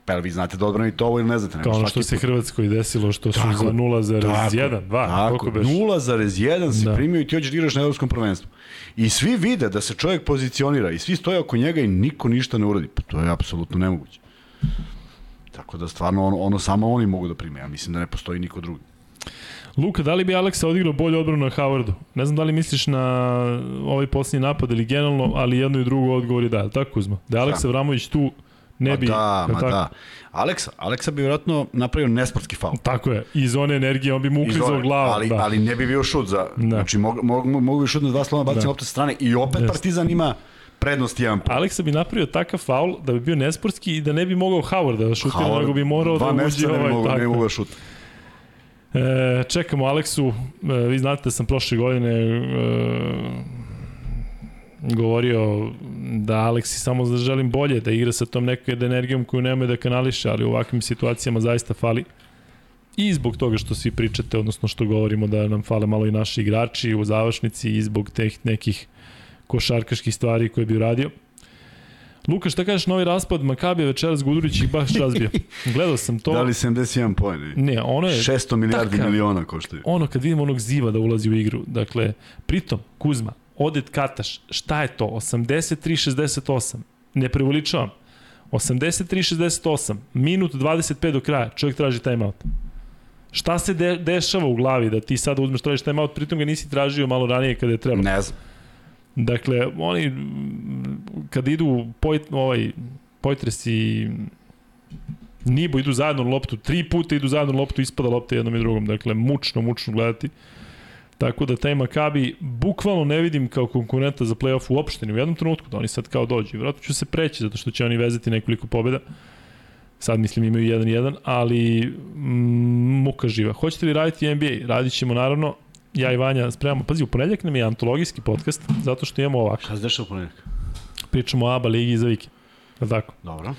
pa vi znate da odbranite ovo ili ne znate? Kao ono što se. Hrvatskoj desilo, što su Tako za je. 0,1, 2, Tako, koliko beš? 0,1 si Da. da. primio i ti hoćeš da igraš na evropskom prvenstvu. I svi vide da se čovjek pozicionira i svi stoje oko njega i niko ništa ne uradi. Pa to je apsolutno nemoguće. Tako da stvarno ono, ono samo oni mogu da prime. Ja mislim da ne postoji niko drugi. Luka, da li bi Aleksa odigrao bolju odbranu na Howardu? Ne znam da li misliš na ovaj posljednji napad ili generalno, ali jedno i drugo odgovor je da, tako Kuzma? Da je Aleksa Vramović tu ne bi... ma da, ma tako? da. Aleksa, Aleksa bi vjerojatno napravio nesportski faul. Tako je, iz one energije on bi mu Iz uklizao glavu. ali, da. ali ne bi bio šut za... Da. Znači, mogu, mogu, mogu bi šut na dva slova baciti Da. loptu sa strane i opet Jeste. Partizan ima prednost jedan put. Aleksa bi napravio takav faul da bi bio nesportski i da ne bi mogao Howard da šutira, Howard nego bi morao dva da uđe meseca ne bi ovaj mogu, ne bi mogu da šut. E, čekamo Aleksu, e, vi znate da sam prošle godine e, govorio da Aleksi samo želim bolje, da igra sa tom nekoj energijom koju nema da kanališe, ali u ovakvim situacijama zaista fali. I zbog toga što svi pričate, odnosno što govorimo da nam fale malo i naši igrači u završnici i zbog teh nekih košarkaških stvari koje bi uradio. Luka, šta kažeš novi raspad Makabija večeras Gudurić ih baš razbio. [LAUGHS] Gledao sam to. Dali 71 poen. Ne, ono je 600 milijardi takav- miliona koštaju. ono kad vidimo onog ziva da ulazi u igru, dakle, pritom, Kuzma, Odet Kataš, šta je to? 83-68, ne prevoličavam. 83-68, minut 25 do kraja, čovjek traži timeout. Šta se de, dešava u glavi da ti sada uzmeš tražiš taj out, pritom ga nisi tražio malo ranije kada je trebalo. Ne znam. Dakle, oni kad idu pojt, ovaj, Pojtres i Nibo idu zajedno loptu, tri puta idu zajedno loptu, ispada lopta jednom i drugom. Dakle, mučno, mučno gledati. Tako da taj Makabi bukvalno ne vidim kao konkurenta za play-off uopšte ni u jednom trenutku da oni sad kao dođu. Vjerojatno ću se preći zato što će oni vezati nekoliko pobjeda. Sad mislim imaju 1-1, ali mm, muka živa. Hoćete li raditi NBA? Radit ćemo naravno. Ja i Vanja spremamo. Pazi, u ponedljak nam je antologijski podcast, zato što imamo ovako. Šta se dešava u ponedjeljak? Pričamo o ABA ligi za vikend. Je li tako? Dobro.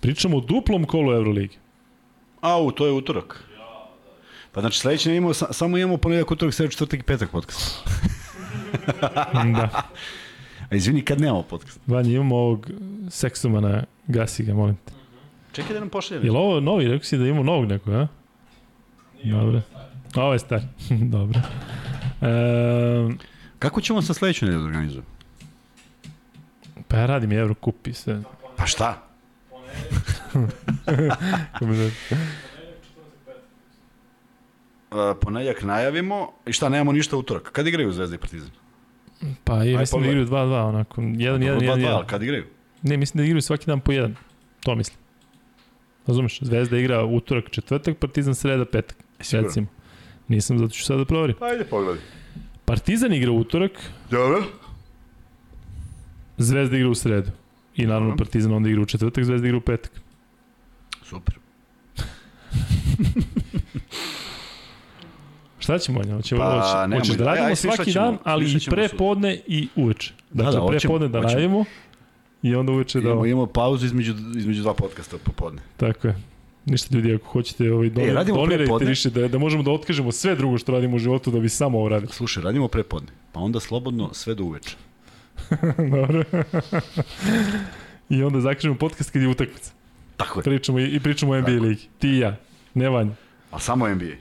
Pričamo o duplom kolu Euroligi. Au, to je utorak. Pa znači sledeće ne imamo, sa- samo imamo ponedjeljak, utorak, sreda, četvrtak i petak podcast. [LAUGHS] da. A izvini, kad nemamo podcast? Vanja, imamo ovog seksomana, gasi ga, molim te. Čekaj da nam pošalje. Je li ovo novi? Rekao si da imamo novog nekog, a? Dobro. Ovo je star. [LAUGHS] Dobro. E, Kako ćemo sa sledeću nedelju organizujemo? pa ja radim Eurocup i sve. Pa šta? Uh, [LAUGHS] ponedjeljak najavimo i šta, nemamo ništa utorak. Kad igraju Zvezda i Partizan? Pa i mislim da igraju 2-2, onako. 1-1, 2-2, 1-1. ali kad igraju? Ne, mislim da igraju svaki dan po jedan. To mislim. Razumeš? Zvezda igra utorak, četvrtak, Partizan sreda, petak. Sigurno. Recimo. Nisam, zato ću sada da proverim. Ajde, pogledaj. Partizan igra utorak, Dobro. Zvezda igra u sredu. I naravno Dobro. Partizan onda igra u četvrtak, Zvezda igra u petak. Super. [LAUGHS] Šta ćemo, Anja? Hoćemo, Pa, hoće, hoćeš da ideje. radimo šta svaki ćemo? dan, ali i ćemo prepodne i uveče. Dakle, da, da, hoćemo, prepodne da hoćemo. najavimo i onda uveče da... Imamo, imamo pauzu između, između dva podcasta popodne. Tako je. Ništa ljudi, ako hoćete ovaj, don, E, radimo donirajte više, da, da možemo da otkažemo sve drugo što radimo u životu da bi samo ovo radili. Slušaj, radimo prepodne, pa onda slobodno sve do uveče. [LAUGHS] Dobro. I onda zakažemo podcast kad je utakmica. Tako je. Pričamo i, i pričamo o NBA Tako. ligi. Ti i ja. Ne Vanja. A samo NBA.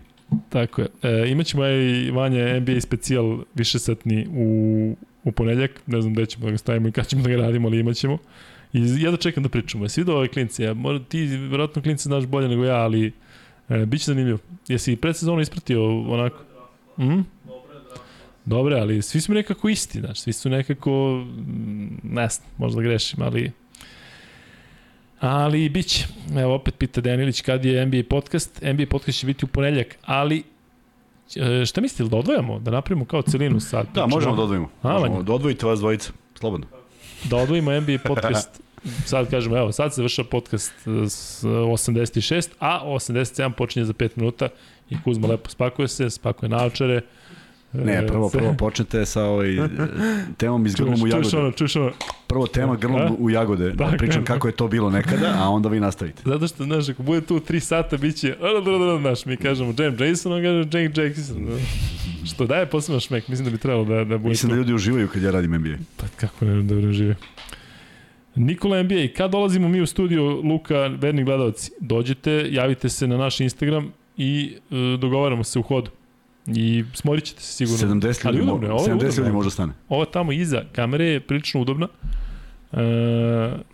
Tako je. E, imaćemo i Vanja NBA specijal višesatni u, u ponedljak. Ne znam gde ćemo da ga stavimo i kada ćemo da ga radimo, ali imaćemo. I ja da čekam da pričamo. Jesi vidio ove klinci? Ja, mora, ti verovatno klinci znaš bolje nego ja, ali e, bit će zanimljivo. Jesi predsezonu ispratio onako? Mm? Dobre, ali svi su mi nekako isti, znaš, svi su nekako, mm, ne znam, možda grešim, ali Ali bit će. Evo opet pita Dejan Ilić kad je NBA podcast. NBA podcast će biti u ponedljak, ali e, šta mislite, da odvojamo? Da napravimo kao celinu sad? Da, možemo da odvojimo. A, Možemo da odvojite vas dvojica. Slobodno. Da odvojimo NBA podcast. [LAUGHS] Sad kažemo, evo, sad se završava podcast e, s 86, a 87 počinje za 5 minuta i Kuzma lepo spakuje se, spakuje naočare. Ne, E, prvo, prvo počnete sa ovaj, e, temom iz grlom u čuš jagode. ono, čuš ono. Prvo tema A? grlom u jagode. Da pričam kako je to bilo nekada, a onda vi nastavite. Zato što, znaš, ako bude tu 3 sata, bit će, znaš, mi kažemo James Jason, on kaže Jake Jackson. Što daje posebno šmek, mislim da bi trebalo da, da bude Mislim da tu. ljudi uživaju kad ja radim NBA. Pa kako ne dobro žive. Nikola NBA, kad dolazimo mi u studio, Luka, verni gledalci, dođete, javite se na naš Instagram i e, dogovaramo se u hodu. I smorit ćete se sigurno. 70 Ali ljudi, udobno mo ovo je 70 udobno. ljudi možda stane. Ova tamo iza kamere je prilično udobna. E,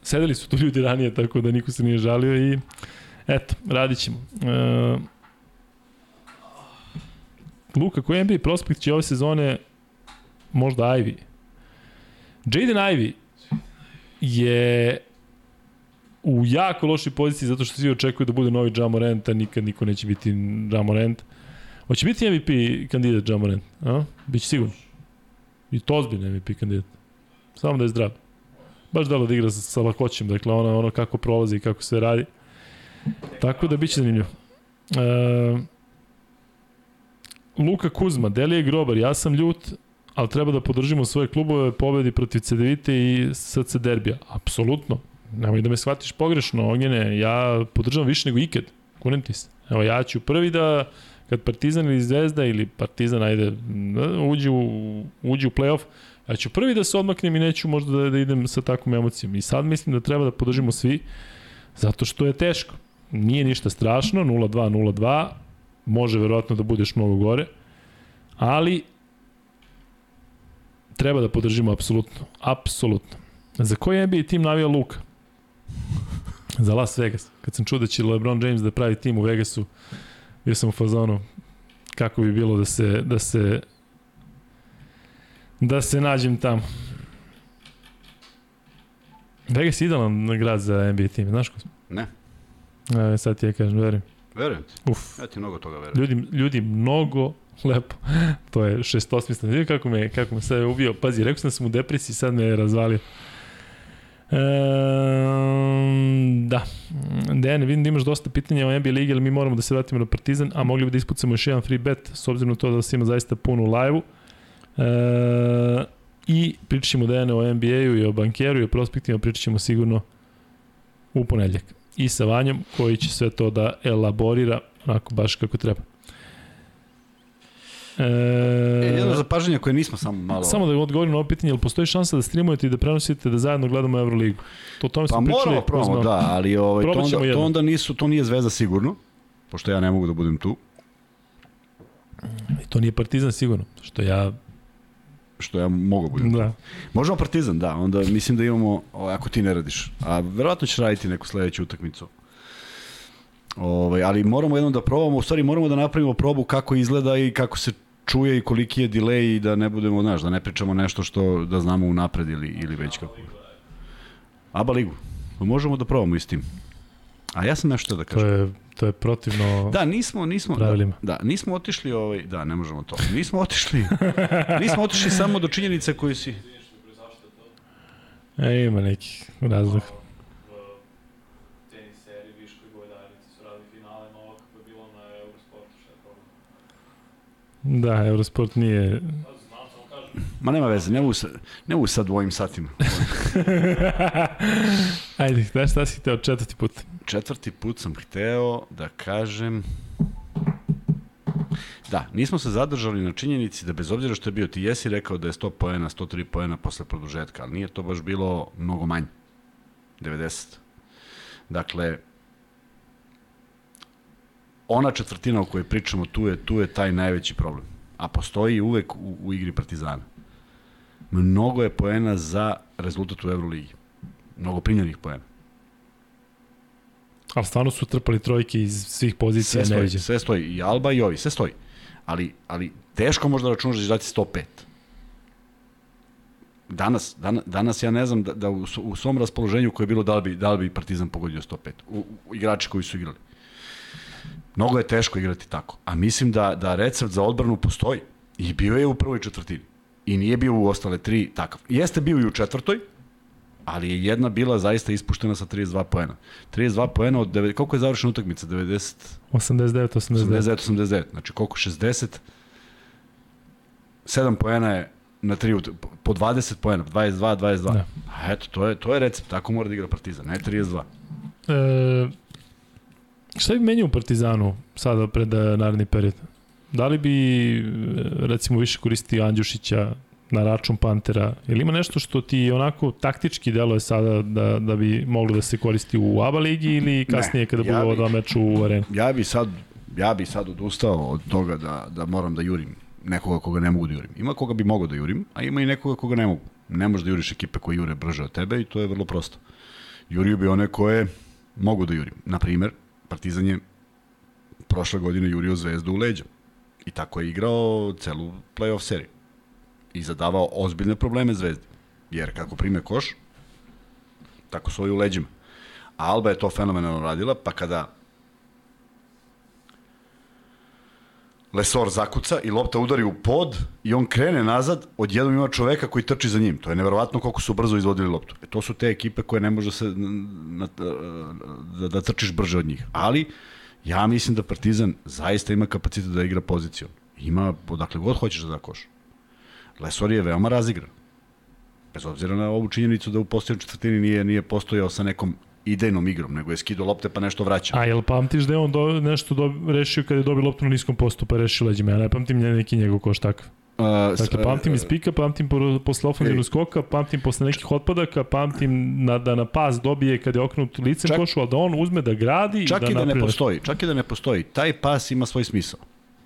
sedeli su tu ljudi ranije, tako da niko se nije žalio i eto, radit ćemo. E, Luka, koji NBA prospekt će ove sezone možda Ivy? Jaden Ivy je u jako lošoj poziciji zato što svi očekuju da bude novi Jamorant, a nikad niko neće biti Jamorant. Hoće biti MVP kandidat Jamorant, a? Biće sigurno. I to ozbiljno MVP kandidat. Samo da je zdrav. Baš delo da igra sa, sa lakoćem, dakle ono, ono kako prolazi i kako sve radi. Tako da biće zanimljivo. E, Luka Kuzma, Delije Grobar, ja sam ljut, ali treba da podržimo svoje klubove pobedi protiv CDVite i SC Derbija. Apsolutno. Nemoj da me shvatiš pogrešno, Ognjene, ja podržavam više nego ikad. Kunem ti se. Evo, ja ću prvi da, kad Partizan ili Zvezda ili Partizan, ajde, uđu, uđu u playoff, ja ću prvi da se odmaknem i neću možda da, da idem sa takvom emocijom. I sad mislim da treba da podržimo svi, zato što je teško. Nije ništa strašno, 0-2, 0-2, može verovatno da budeš mnogo gore, ali treba da podržimo apsolutno. Apsolutno. Za koji NBA tim navija Luka? Za Las Vegas. Kad sam čuo da će LeBron James da pravi tim u Vegasu, bio sam u fazonu kako bi bilo da se, da se da se nađem tamo. Vegas je idealan grad za NBA tim, znaš ko? Ne. E, sad ti ja kažem, verujem. Verujem ti. Uf, Ja ti mnogo toga verujem. ljudi, ljudi mnogo [LAUGHS] lepo. to je šestosmisleno. Vidi kako me, kako me sve ubio. Pazi, rekao sam da sam u depresiji, sad me je razvalio. Ehm, da. Dejan, vidim da imaš dosta pitanja o NBA ligi, ali mi moramo da se vratimo na Partizan, a mogli bi da ispucamo još jedan free bet, s obzirom na to da vas ima zaista puno live-u. E, I pričat ćemo Dejane o NBA-u i o bankeru i o prospektima, pričat ćemo sigurno u ponedljak. I sa Vanjom, koji će sve to da elaborira onako baš kako treba. E, E, jedno zapažanje koje nismo samo malo... Samo da odgovorim na ovo pitanje, ili postoji šansa da streamujete i da prenosite da zajedno gledamo Euroligu? To o tome Pa smo pričali. moramo probamo, da, ali ovaj, to, onda, to jedno. onda nisu, to nije zvezda sigurno, pošto ja ne mogu da budem tu, I to nije Partizan sigurno, što ja... što ja mogu da budem. Da. Možemo Partizan, da, onda mislim da imamo, ovaj, ako ti ne radiš, a verovatno ćeš raditi neku sledeću utakmicu. Ovaj, ali moramo jednom da probamo, u stvari moramo da napravimo probu kako izgleda i kako se čuje i koliki je delay i da ne budemo, znaš, da ne pričamo nešto što da znamo unapred ili, ili već kako. Aba ligu. Pa Možemo da probamo i s tim. A ja sam nešto da To kažem. je, to je protivno... Da, nismo, nismo, da, pravilima. da, nismo otišli, ovaj, da, ne možemo to. Nismo otišli, [LAUGHS] nismo otišli samo do činjenice koje si... E, ima nekih razloga. tenis seriji Viško i Govedarnici su radili finale, malo kako je bilo na Eurosportu, šta je problem. Da, Eurosport nije... Ma nema veze, ne mogu, ne mogu sad dvojim satima. [LAUGHS] Ajde, znaš šta si hteo četvrti put? Četvrti put sam hteo da kažem... Da, nismo se zadržali na činjenici da bez obzira što je bio, ti jesi rekao da je 100 poena, 103 poena posle produžetka, ali nije to baš bilo mnogo manje. 90. Dakle, ona četvrtina o kojoj pričamo, tu je, tu je taj najveći problem. A postoji uvek u, u igri Partizana. Mnogo je poena za rezultat u Euroligi. Mnogo primljenih poena. Ali stvarno su trpali trojke iz svih pozicija, Sve stoji, sve stoji. I Alba i ovi, sve stoji. Ali, ali teško možda računaš da će dati 105. Danas, danas, danas ja ne znam da, da u, u svom raspoloženju koje je bilo da li bi, da li bi Partizan pogodio 105. U, u igrači koji su igrali. Mnogo je teško igrati tako. A mislim da, da recept za odbranu postoji. I bio je u prvoj četvrtini. I nije bio u ostale tri takav. Jeste bio i u četvrtoj, ali je jedna bila zaista ispuštena sa 32 poena. 32 poena od 9, koliko je završena utakmica? 90 89, 89. 89 89. Znači koliko 60 7 poena je na 3 po 20 poena, 22 22. Da. A eto to je to je recept, tako mora da igra Partizan, ne 32. E, šta bi menio u Partizanu sada pred e, naredni period? Da li bi e, recimo više koristio Andjušića na račun Pantera? Ili ima nešto što ti onako taktički deluje sada da, da bi moglo da se koristi u ABA ligi ili kasnije Ne, kada ja budu ova dva meča u areni? Ja bi sad ja bi sad odustao od toga da da moram da jurim nekoga koga ne mogu da jurim. Ima koga bi mogao da jurim, a ima i nekoga koga ne mogu. Ne možeš da juriš ekipe koje jure brže od tebe i to je vrlo prosto. Jurio bi one koje mogu da jurim. Na primer, Partizan je prošle godine jurio Zvezdu u leđa. I tako je igrao celu play-off seriju. I zadavao ozbiljne probleme Zvezdi. Jer kako prime koš, tako svoju u leđima. A Alba je to fenomenalno radila, pa kada Lesor zakuca i lopta udari u pod i on krene nazad, odjednom ima čoveka koji trči za njim. To je neverovatno koliko su brzo izvodili loptu. E, to su te ekipe koje ne može se na, da, da trčiš brže od njih. Ali ja mislim da Partizan zaista ima kapacitet da igra poziciju. Ima, odakle god hoćeš da da koš. Lesor je veoma razigran. Bez obzira na ovu činjenicu da u posljednjoj četvrtini nije, nije postojao sa nekom idejnom igrom, nego je skido lopte pa nešto vraća. A jel pamtiš da je on do, nešto do, rešio kada je dobio loptu na niskom postu pa rešio leđima? Ja ne pamtim neki njegov koš takav. Uh, Dakle, pamtim iz pika, pamtim po- posle ofenzivnog skoka, pamtim posle nekih otpadaka, pamtim na, da na pas dobije kada je okrenut licem Čak- košu, ali da on uzme da gradi Čak da i da ne napravi nešto. postoji, čak i da ne postoji, taj pas ima svoj smisao.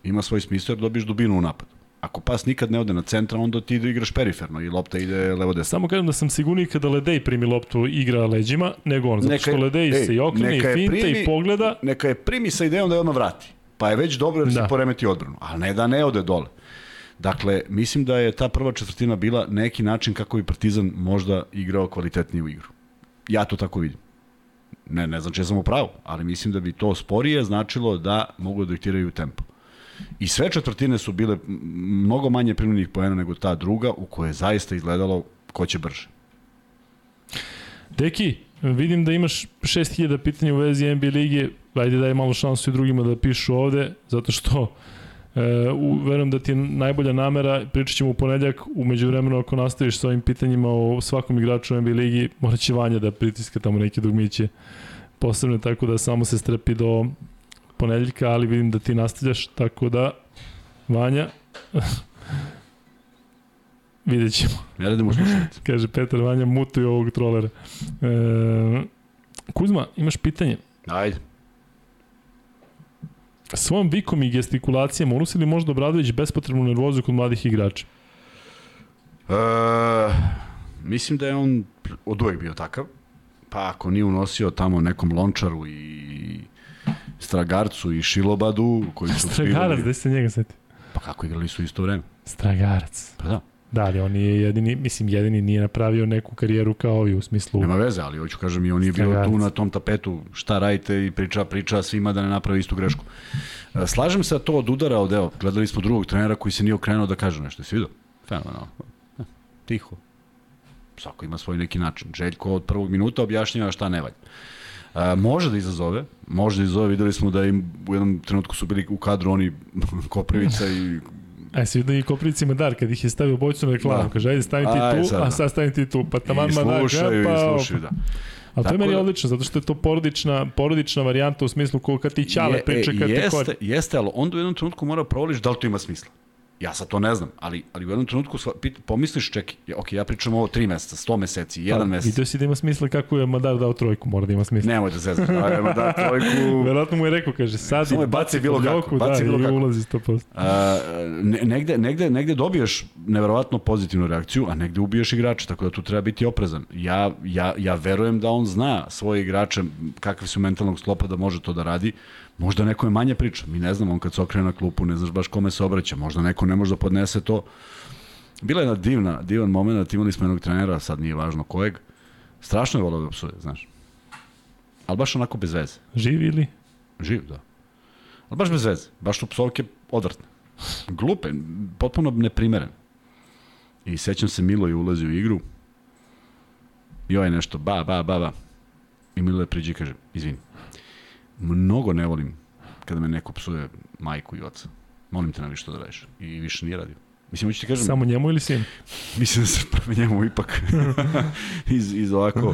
Ima svoj smisao jer dobiješ dubinu u napadu. Ako pas nikad ne ode na centra, onda ti da igraš periferno i lopta ide levo desno. Samo kažem da sam sigurniji kada Ledej primi loptu igra leđima, nego on. Zato Neka što Ledej ej, se i okrene i finta primi- i pogleda. Neka je primi sa idejom da je odmah vrati. pa je već dobro jer Da. se poremeti odbranu, ali ne da ne ode dole. Dakle, mislim da je ta prva četvrtina bila neki način kako bi Partizan možda igrao kvalitetniju igru. Ja to tako vidim. Ne, ne znam če sam u pravu, ali mislim da bi to sporije značilo da mogu da diktiraju tempo. I sve četvrtine su bile mnogo manje primljenih poena nego ta druga u kojoj je zaista izgledalo ko će brže. Deki, vidim da imaš 6000 pitanja u vezi NBA lige, ajde daj malo šansu i drugima da pišu ovde, zato što e, u, verujem da ti je najbolja namera, pričat ćemo u ponedljak, umeđu vremenu ako nastaviš sa ovim pitanjima o svakom igraču u NBA ligi, morat će Vanja da pritiska tamo neke dugmiće posebne, tako da samo se strepi do ponedljika, ali vidim da ti nastavljaš, tako da Vanja, [LAUGHS] vidjet ćemo. Ne radimo slušalice. Kaže Petar Vanja, mutuju ovog trolera. E, Kuzma, imaš pitanje? Ajde. Svojom vikom i gestikulacijama unosi li možda Obradović bespotrebnu nervozu kod mladih igrača? E, mislim da je on od uvek bio takav. Pa ako nije unosio tamo nekom lončaru i Stragarcu i Šilobadu, koji su Stragarac, bili... gde se njega seti? Pa kako igrali su isto vreme? Stragarac. Pa da, Da, ali on je jedini, mislim, jedini nije napravio neku karijeru kao ovi u smislu... nema veze, ali hoću kažem i on je bio tu na tom tapetu, šta radite i priča, priča svima da ne napravi istu grešku. E, Slažem se da to od udara od, evo, gledali smo drugog trenera koji se nije okrenuo da kaže nešto, jesi vidio? Fenomenalno. E, Tiho. Svako ima svoj neki način. Željko od prvog minuta objašnjava šta ne valja. E, može da izazove, može da izazove, videli smo da im u jednom trenutku su bili u kadru oni [LAUGHS] Koprivica i A si vidio i Koprivici Madar, kad ih je stavio bojicu na reklamu, Da. kaže, ajde stavi ti tu, sad, a da. sad stavi ti tu, pa taman i Madar, slušaju pa, i slušaju, da. Ali to je meni da- odlično, zato što je to porodična, porodična varijanta u smislu ko kad ti ćale Je- priča e, kad te jeste, kori. Jeste, ali onda u jednom trenutku mora provališ da li to ima smisla. Ja sad to ne znam, ali, ali u jednom trenutku sva- pit, pomisliš, čekaj, ok, ja pričam ovo tri meseca, sto meseci, jedan Pa, mesec. Video si da ima smisla kako je Madar dao trojku, mora da ima smisla. Nemoj da zezaš, da [LAUGHS] trojku. Verovatno mu je rekao, kaže, sad Samo je baci bilo kako, baci da, bilo kako. ulazi 100%. A, ne, negde, negde, negde dobiješ neverovatno pozitivnu reakciju, a negde ubiješ igrača, tako da tu treba biti oprezan. Ja, ja, ja verujem da on zna svoje igrače, kakvi su mentalnog sklopa da može to da radi. Možda neko je manje priča, mi ne znamo, on kad se okrene na klupu, ne znaš baš kome se obraća, možda neko ne može da podnese to. Bila je jedna divna, divan moment, imali smo jednog trenera, sad nije važno kojeg, strašno je volao da psuje, znaš. Ali baš onako bez veze. Živi ili? Živ, da. Ali baš bez veze. Baš su psovke odvrtne. Glupe, potpuno neprimeren. I sećam se Milo je ulazi u igru. I ovaj nešto, ba, ba, ba, ba. I Milo je priđe i kaže, izvini. Mnogo ne volim kada me neko psuje majku i oca. Molim te na više da radiš. I više nije radio. Mislim, hoću ti kažem, Samo njemu ili sin? [LAUGHS] mislim da se prema njemu ipak [LAUGHS] iz, iz ovako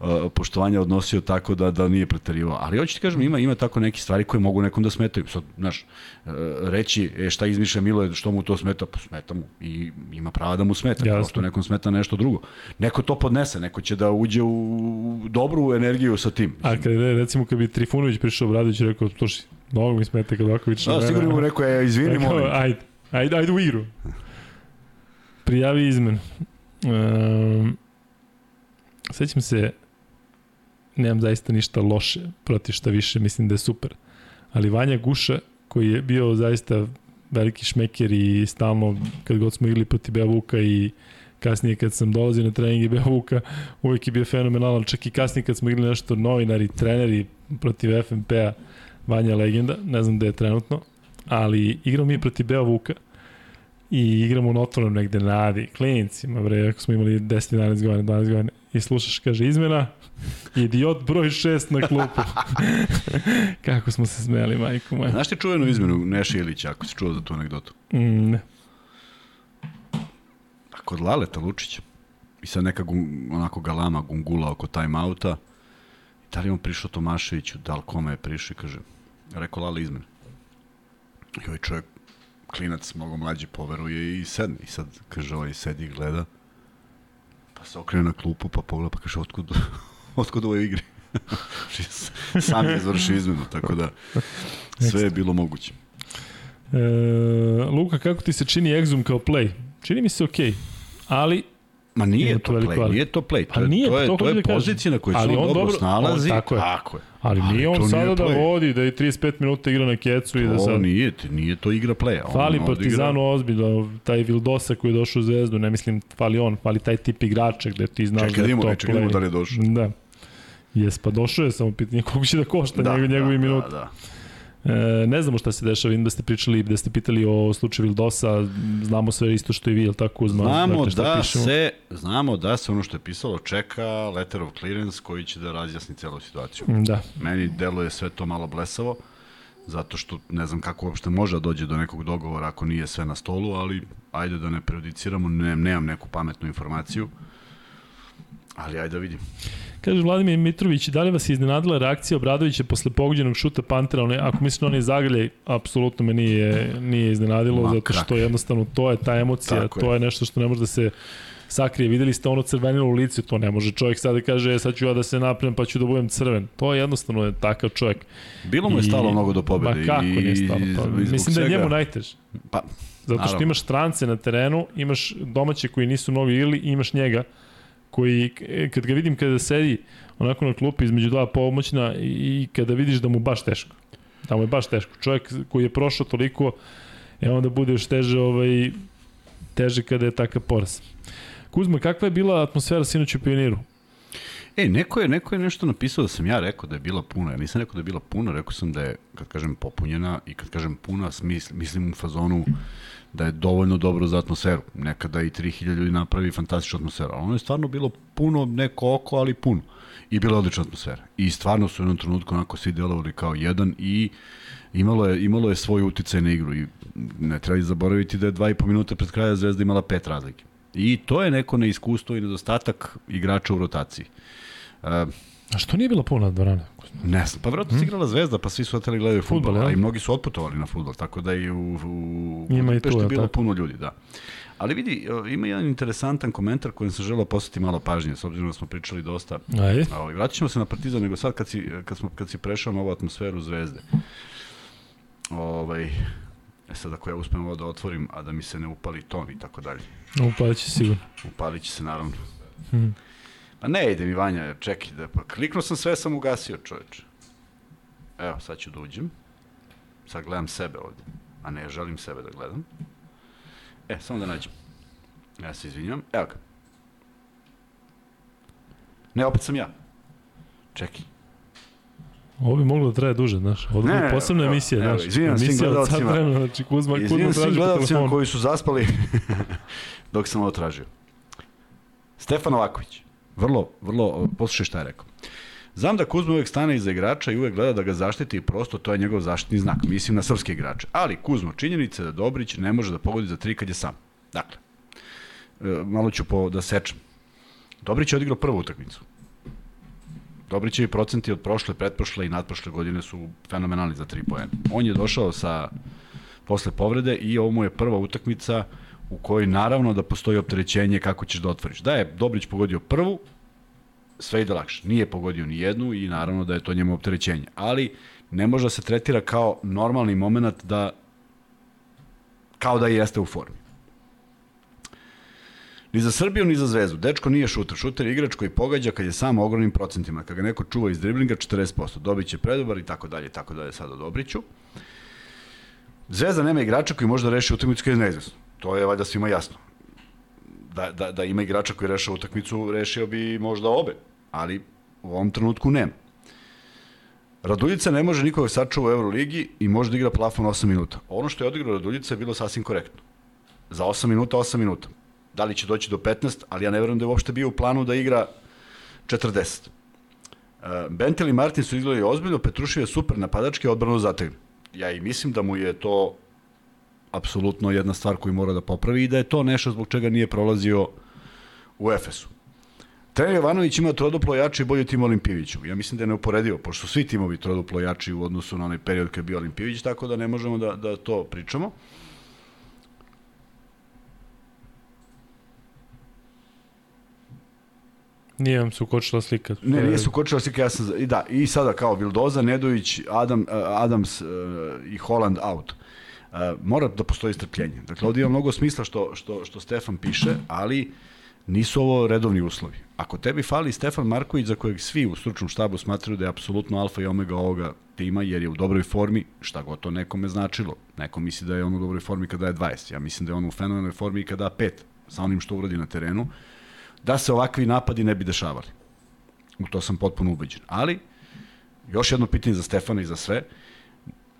uh, poštovanja odnosio tako da da nije preterivao. Ali hoću ti kažem, ima, ima tako neke stvari koje mogu nekom da smetaju. Sad, znaš, uh, reći e, šta izmišlja Milo, što mu to smeta, pa smeta mu i ima prava da mu smeta. Jasno. Kao što nekom smeta nešto drugo. Neko to podnese, neko će da uđe u dobru energiju sa tim. A kad je, recimo, kad bi Trifunović prišao Obradović i rekao, slušaj, mnogo mi smete kad ovako viče. Da, sigurno mu rekao, je, izvini, molim. Ajde, ajde, ajde u igru. Prijavi izmen. Um, sećam se, nemam zaista ništa loše protiv šta više, mislim da je super. Ali Vanja Guša, koji je bio zaista veliki šmeker i stalno, kad god smo igli protiv Bea Vuka i kasnije kad sam dolazio na treningi Bea Vuka, uvijek je bio fenomenalan, čak i kasnije kad smo igrali nešto novinari, treneri protiv FNP-a, Vanja legenda, ne znam gde je trenutno, ali igramo mi protiv Bea Vuka i igramo na otvorenom negde na Adi, klinicima, bre, ako smo imali 10, 11 godina, 12 godina, i slušaš, kaže, izmena, idiot broj 6 na klupu. [LAUGHS] Kako smo se smeli, majko moja. Znaš ti čuvenu izmenu Neša Ilića, ako si čuo za tu anegdotu? Mm, ne. A kod Laleta Lučića. I sad neka gun, onako galama gungula oko timeouta. Da li on prišao Tomaševiću, da li kome je prišao i kaže, rekao Lale izmene. I ovaj čovjek, klinac, mnogo mlađi, poveruje i sedne. I sad, kaže, ovaj sedi i gleda. Pa se okrene na klupu, pa pogleda, pa kaže, otkud, [LAUGHS] otkud ovoj igri? [LAUGHS] Sam je izvršio izmenu, tako da sve je bilo moguće. E, Luka, kako ti se čini Exum kao play? Čini mi se okej, okay, ali Ma nije to play, ali. nije to play. To Pa je, nije, to je, to to je da pozicija na kojoj se Ali on, on dobro snalazi. on- tako je. Tako je. Ali, nije to on sada da vodi, da je 35 minuta igra na kecu i da To sad... nije, nije to igra playa. On Fali Partizanu ozbiljno, taj Vildosa koji je došao u Zvezdu, ne mislim fali on, fali taj tip igrača gde ti znaš Čekaj da da je to čekaj da play. da li je došao. Da. Jes, pa došao je, samo pitanje [LAUGHS] koliko će da košta da, njegov, njegovi minut. Da, da. E, ne znamo šta se dešava, vidim da ste pričali, da ste pitali o slučaju Vildosa, znamo sve isto što i vi, jel tako Kuzma? Znamo Dakle, šta da pišemo? se, znamo da se ono što je pisalo čeka letter of clearance koji će da razjasni celu situaciju. Da, Meni deluje sve to malo blesavo, zato što ne znam kako uopšte može da dođe do nekog dogovora ako nije sve na stolu, ali ajde da ne prejudiciramo, ne, nemam neku pametnu informaciju, ali ajde da vidim. Kaže Vladimir Mitrović, da li vas je iznenadila reakcija Obradovića posle pogođenog šuta Pantera? On je, ako mislim on je zagrljaj, apsolutno me nije, nije iznenadilo, Ma, zato što jednostavno to je ta emocija, Tako to je. je nešto što ne može da se sakrije. Videli ste ono crvenilo u lice, to ne može čovjek sad da kaže, e, sad ću ja da se naprem pa ću da budem crven. To je jednostavno je takav čovjek. Bilo mu je stalo mnogo do pobede. Ma kako i, nije stalo? To, i mislim da je njemu najteže. Pa, Zato što Naravno. imaš strance na terenu, imaš domaće koji nisu mnogo igrali i imaš njega koji, e, kad ga vidim kada sedi onako na klupi između dva pomoćna i kada vidiš da mu baš teško. Da mu je baš teško. Čovjek koji je prošao toliko, e onda bude još teže, ovaj, teže kada je takav poraz. Kuzma, kakva je bila atmosfera sinoć u Pioniru? E, neko je, neko je nešto napisao da sam ja rekao da je bila puna. Ja nisam rekao da je bila puna, rekao sam da je, kad kažem popunjena i kad kažem puna, smisl, mislim u fazonu da je dovoljno dobro za atmosferu. Nekada i 3000 ljudi napravi fantastičnu atmosferu. Ali ono je stvarno bilo puno, neko oko, ali puno. I bila odlična atmosfera. I stvarno su u jednom trenutku onako svi delovali kao jedan i imalo je, imalo je svoj uticaj na igru. I ne treba zaboraviti da je dva i po minuta pred kraja Zvezda imala pet razlike. I to je neko neiskustvo i nedostatak igrača u rotaciji. Uh, A što nije bila puna dvorana? Ne znam, pa vjerojatno se igrala Zvezda, pa svi su oteli gledaju Fudbal, fudbal, a jel? i mnogi su otputovali na fudbal, tako da i u, u Ima i tu, je bilo tako? puno ljudi, da. Ali vidi, e, ima jedan interesantan komentar kojem sam želeo posjeti malo pažnje, s obzirom da smo pričali dosta. Ajde. Ovaj, vratit ćemo se na Partizan, nego sad kad si, kad smo, kad si prešao na ovu atmosferu Zvezde. Ovaj, e sad ako ja uspem ovo da otvorim, a da mi se ne upali ton i tako dalje. Upadat će sigurno. Upalit će se naravno. Hmm. Pa ne ide mi Vanja, čekaj da pa kliknuo sam sve sam ugasio čoveče. Evo, sad ću da uđem. Sad gledam sebe ovde, a ne želim sebe da gledam. E, samo da nađem. Ja se izvinjam. Evo ga. Ne, opet sam ja. Čekaj. Ovo bi moglo da traje duže, znaš. Ovo Ne, je posebna evo, emisija, znaš. izvinjam svim gledalcima. vremena, znači Kuzma, Izvinjam svim gledalcima koji su zaspali [LAUGHS] dok sam ovo tražio. Stefan Novaković. Vrlo, vrlo, poslušaj šta je rekao. Znam da Kuzma uvek stane iza igrača i uvek gleda da ga zaštiti i prosto to je njegov zaštitni znak. Mislim na srpske igrače. Ali Kuzma, činjenica je da Dobrić ne može da pogodi za tri kad je sam. Dakle, e, malo ću po, da sečem. Dobrić je odigrao prvu utakmicu. Dobrićevi procenti od prošle, pretprošle i nadprošle godine su fenomenalni za 3 poena. On je došao sa posle povrede i ovo mu je prva utakmica u kojoj naravno da postoji opterećenje kako ćeš da otvoriš. Da je Dobrić pogodio prvu, sve ide lakše. Nije pogodio ni jednu i naravno da je to njemu opterećenje. Ali ne može da se tretira kao normalni moment da kao da jeste u formi. Ni za Srbiju, ni za Zvezdu. Dečko nije šuter. Šuter je igrač koji pogađa kad je sam ogromnim procentima. Kad ga neko čuva iz driblinga, 40%. Dobit će predobar i tako dalje, tako dalje sad o Dobriću. Zvezda nema igrača koji može da reši utakmicu kad je neizvesno. To je valjda svima jasno. Da, da, da ima igrača koji reša utakmicu, rešio bi možda obe, ali u ovom trenutku nema. Raduljica ne može nikoga sačuva u Euroligi i može da igra plafon 8 minuta. Ono što je odigrao Raduljica je bilo sasvim korektno. Za 8 minuta, 8 minuta. Da li će doći do 15, ali ja ne verujem da je uopšte bio u planu da igra 40. Uh, Bentel i Martin su izgledali ozbiljno, Petrušev je super napadački odbrano zategne. Ja i mislim da mu je to apsolutno jedna stvar koju mora da popravi i da je to nešto zbog čega nije prolazio u Efesu. Trener Jovanović ima troduplo jači i bolji tim Olimpijeviću. Ja mislim da je neuporedivo, pošto su svi timovi troduplo jači u odnosu na onaj period kad je bio Olimpijević, tako da ne možemo da, da to pričamo. Nije vam se ukočila slika. Ne, nije su kočila slika, ja sam, i da, i sada kao Vildoza, Nedović, Adam, uh, Adams uh, i Holland out. Mora da postoji strpljenje. Dakle, ovdje ima mnogo smisla što, što, što Stefan piše, ali Nisu ovo redovni uslovi. Ako tebi fali Stefan Marković, za kojeg svi u stručnom štabu smatraju da je apsolutno alfa i omega ovoga tima, jer je u dobroj formi, šta god to nekome značilo. Neko misli da je on u dobroj formi kada je 20. Ja mislim da je on u fenomenoj formi kada je 5, sa onim što uradi na terenu, da se ovakvi napadi ne bi dešavali. U to sam potpuno ubeđen. Ali, još jedno pitanje za Stefana i za sve.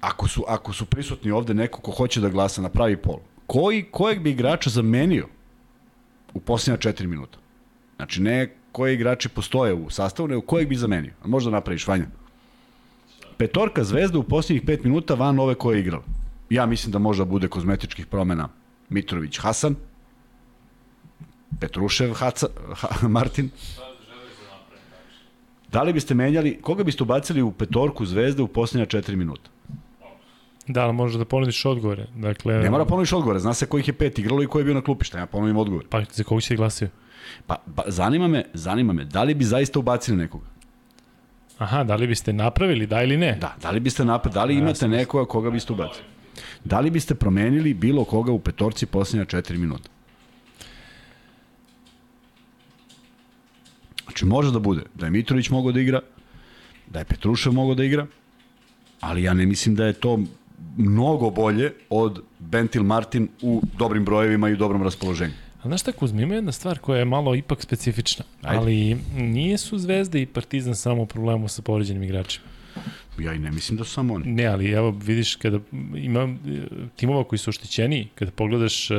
Ako su, ako su prisutni ovde neko ko hoće da glasa na pravi pol, koji, kojeg bi igrača zamenio u posljednja 4 minuta? Znači, ne koji igrači postoje u sastavu, nego kojeg bi zamenio. A možda napraviš, Vanja? Petorka zvezda u posljednjih 5 minuta van ove koje je igrala. Ja mislim da možda bude kozmetičkih promena Mitrović Hasan, Petrušev Haca, ha, [LAUGHS] Martin. Da li biste menjali, koga biste ubacili u petorku zvezde u posljednja 4 minuta? Da, ali možeš da ponudiš odgovore. Dakle, Ne mora ponoviš odgovore, zna se kojih je pet igralo i ko je bio na klupi, šta ja ponovim odgovor. Pa za koga si glasio? Pa, pa zanima me, zanima me, da li bi zaista ubacili nekoga? Aha, da li biste napravili, da ili ne? Da, da li biste napred, da li imate nekoga koga biste ubacili? Da li biste promenili bilo koga u petorci posljednja 4 minuta? Znači, može da bude da je Mitrović mogao da igra, da je Petrušev mogao da igra, ali ja ne mislim da je to mnogo bolje od Bentil Martin u dobrim brojevima i u dobrom raspoloženju. A znaš šta, Kuzma, ima jedna stvar koja je malo ipak specifična, Ajde. ali nije su Zvezda i Partizan samo u problemu sa povređenim igračima. Ja i ne mislim da su samo oni. Ne, ali evo vidiš kada ima e, timova koji su oštećeni, kada pogledaš uh,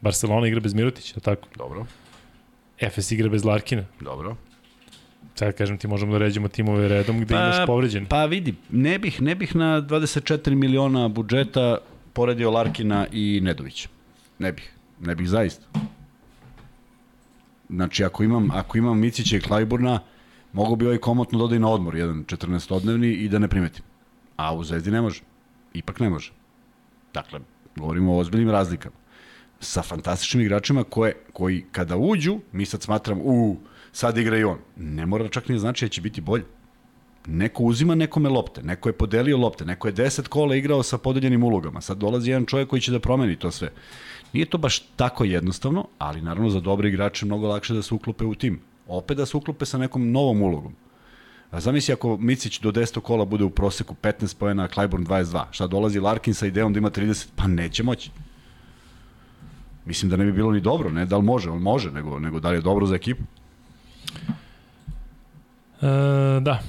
Barcelona igra bez Mirotića, tako? Dobro, Efes igra bez Larkina. dobro. Sad kažem ti možemo da ređemo timove redom gde pa, imaš povređen. Pa vidi, ne bih, ne bih na 24 miliona budžeta poredio Larkina i Nedovića. Ne bih. Ne bih zaista. Znači, ako imam, ako imam Micića i Klajburna, mogu bi ovaj komotno dodaj na odmor, jedan 14-odnevni i da ne primetim. A u Zvezdi ne može. Ipak ne može. Dakle, govorimo o ozbiljnim razlikama. Sa fantastičnim igračima koje, koji kada uđu, mi sad smatram, u, sad igra i on. Ne mora čak ni da znači da će biti bolje. Neko uzima nekome lopte, neko je podelio lopte, neko je 10 kola igrao sa podeljenim ulogama. Sad dolazi jedan čovjek koji će da promeni to sve. Nije to baš tako jednostavno, ali naravno za dobre igrače mnogo lakše da se uklope u tim. Opet da se uklope sa nekom novom ulogom. A zamisli ako Micić do 10 kola bude u proseku 15 pojena, a Clyburn 22. Šta dolazi Larkin sa idejom da ima 30? Pa neće moći. Mislim da ne bi bilo ni dobro, ne da li može, on može, nego, nego da li je dobro za ekipu. E, da.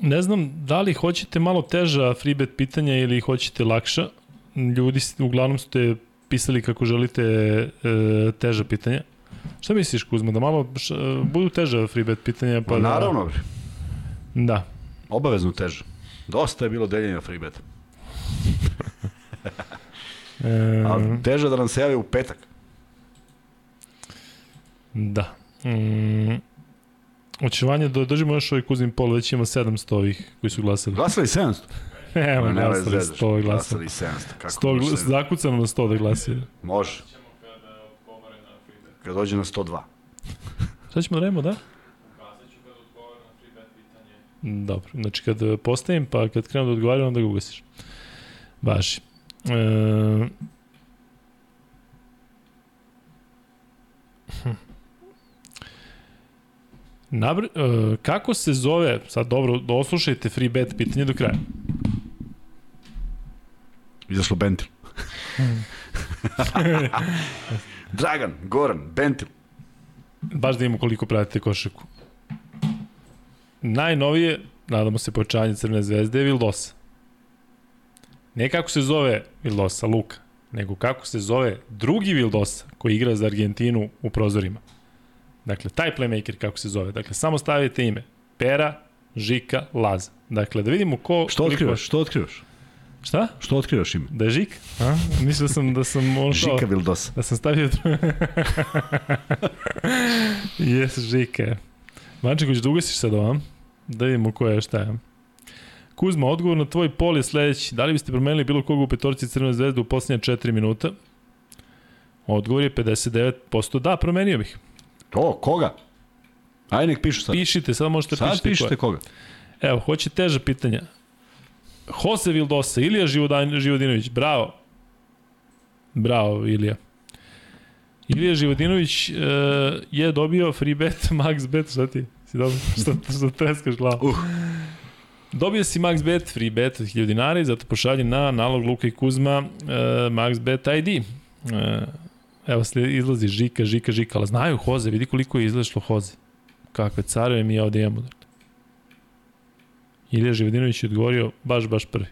Ne znam da li hoćete malo teža freebet pitanja ili hoćete lakša. Ljudi uglavnom ste pisali kako želite e, teža pitanja. Šta misliš Kuzma, da malo š, budu teža freebet pitanja? Pa Pa da, naravno, bre. Da. obavezno teže. Dosta je bilo deljenja freebeta. [LAUGHS] [LAUGHS] E, Ali teže da nam se jave u petak. Da. Mm, Očevanje, da držimo još ovaj Kuzmin pol, već ima 700 ovih koji su glasali. Glasali 700. [LAUGHS] Evo, nemoj glasali zezaš. 100 glasali. Glasali 700. Kako 100 može gla- se- zakucano na 100 da glasaju. Može, kad dođe na 102. Šta ćemo da da? Dobro, znači kad eh, postavim, pa kad krenu da odgovaram, onda ga ugasiš. Važi. E... hm. Nabr e, kako se zove, sad dobro, doslušajte free bet pitanje do kraja. Izašlo Bentil. [LAUGHS] Dragan, Goran, Bentil. Baš da imamo koliko pratite košarku. Najnovije, nadamo se pojačanje Crvene zvezde, je Vildosa. Ne kako se zove Vildosa, Luka, nego kako se zove drugi Vildosa koji igra za Argentinu u prozorima. Dakle, taj playmaker kako se zove. Dakle, samo stavite ime. Pera, Žika, Laza. Dakle, da vidimo ko... Što koliko- otkrivaš? Što otkrivaš? Šta? Što otkrivaš ime? Da je Žik? A? Mislio sam da sam on kao... Žika Vildosa. Da sam stavio... Jes, Žike. Mančeković, da ugasiš sad ovam? Da vidimo ko je šta je. Kuzma, odgovor na tvoj pol je sledeći. Da li biste promenili bilo koga u petorci Crvene zvezde u posljednje 4 minuta? Odgovor je 59%. Da, promenio bih. To, koga? Ajde nek pišu sad. Pišite, sad možete sad pišite, pišite ko je. koga. Evo, hoće teža pitanja. Jose Vildosa, Ilija Živodan, Živodinović, bravo. Bravo, Ilija. Ilija Živodinović uh, je dobio free bet, [LAUGHS] max bet, šta ti? Si dobro? Šta, šta treskaš glavu? Uh. Dobio si max bet, free bet od 1000 dinara i zato pošalji na nalog Luka i Kuzma uh, max bet ID. Uh, evo slijed, izlazi Žika, Žika, Žika, ali znaju Hoze, vidi koliko je izlešlo Hoze. Kakve careve mi ovde imamo. Dakle. Ilija Živodinović je odgovorio baš, baš prvi.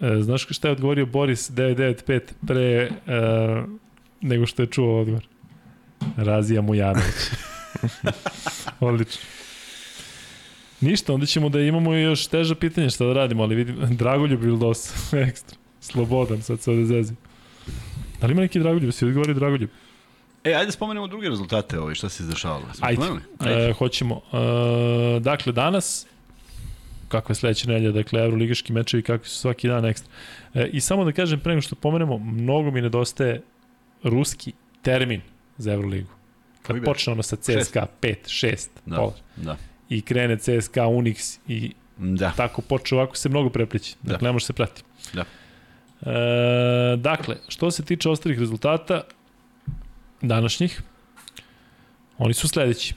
E, znaš šta je odgovorio Boris 995 pre e, nego što je čuo odgovor? Razija Mujanović. [LAUGHS] Odlično. Ništa, onda ćemo da imamo još teža pitanja šta da radimo, ali vidim, Dragoljub Vildos, [LAUGHS] ekstra, slobodan, sad se ovde zezim. Da li ima neki Dragoljub, si odgovori Dragoljub? E, ajde spomenemo druge rezultate, ovaj, šta se izdešavalo. Smo Ajde, spomenuli? ajde. E, hoćemo. E, dakle, danas, kakva je sledeća nedelja, dakle, evroligaški mečevi, kakvi su svaki dan ekstra. E, I samo da kažem, pre nego što pomenemo, mnogo mi nedostaje ruski termin za Evroligu. Kad Koji počne ono sa CSKA 5, 6, Da, pola, da. i krene CSKA, Unix i Da. tako počne ovako se mnogo preplići. Dakle, Da. ne može se prati. Da. E, dakle, što se tiče ostalih rezultata današnjih, oni su sledeći.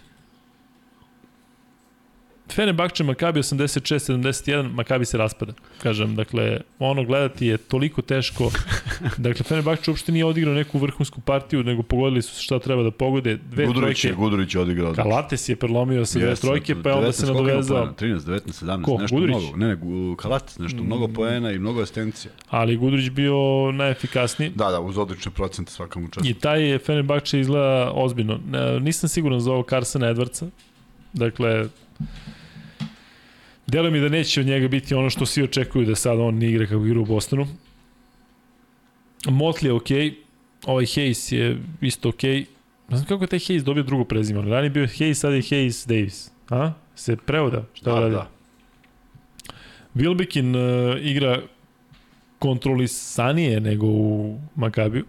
Fenerbahče Makabi 86-71, Makabi se raspada. Kažem, dakle, ono gledati je toliko teško. [LAUGHS] Dakle, Fenerbahče uopšte nije odigrao neku vrhunsku partiju, nego pogodili su šta treba da pogode. Dve Gudurić je, trojke. Gudurić je odigrao. Kalates je prelomio sa dve trojke, pa je onda 19 se nadovezao. poena? 13, 19, 17, Ko, nešto Gudurić? mnogo. Ne, ne, Kalates, nešto mnogo poena i mnogo asistencija. Ali Gudurić bio najefikasniji. Da, da, uz odlične procente svakom I učestvu. taj je Fenerbahče izgleda ozbiljno. Nisam siguran za ovo Carsona Edwardsa. Dakle, Delo mi da neće od njega biti ono što svi očekuju da sad on igra kako igra u Bostonu. Motley je okej, okay. ovaj Hayes je isto okej. Okay. Ne znam kako je taj Hayes dobio drugo prezime. Ranije je bio Hayes, sad je Hayes Davis. A? Se prevoda? Šta Da, radi? da. Wilbekin uh, igra kontrolisanije nego u Makabiju.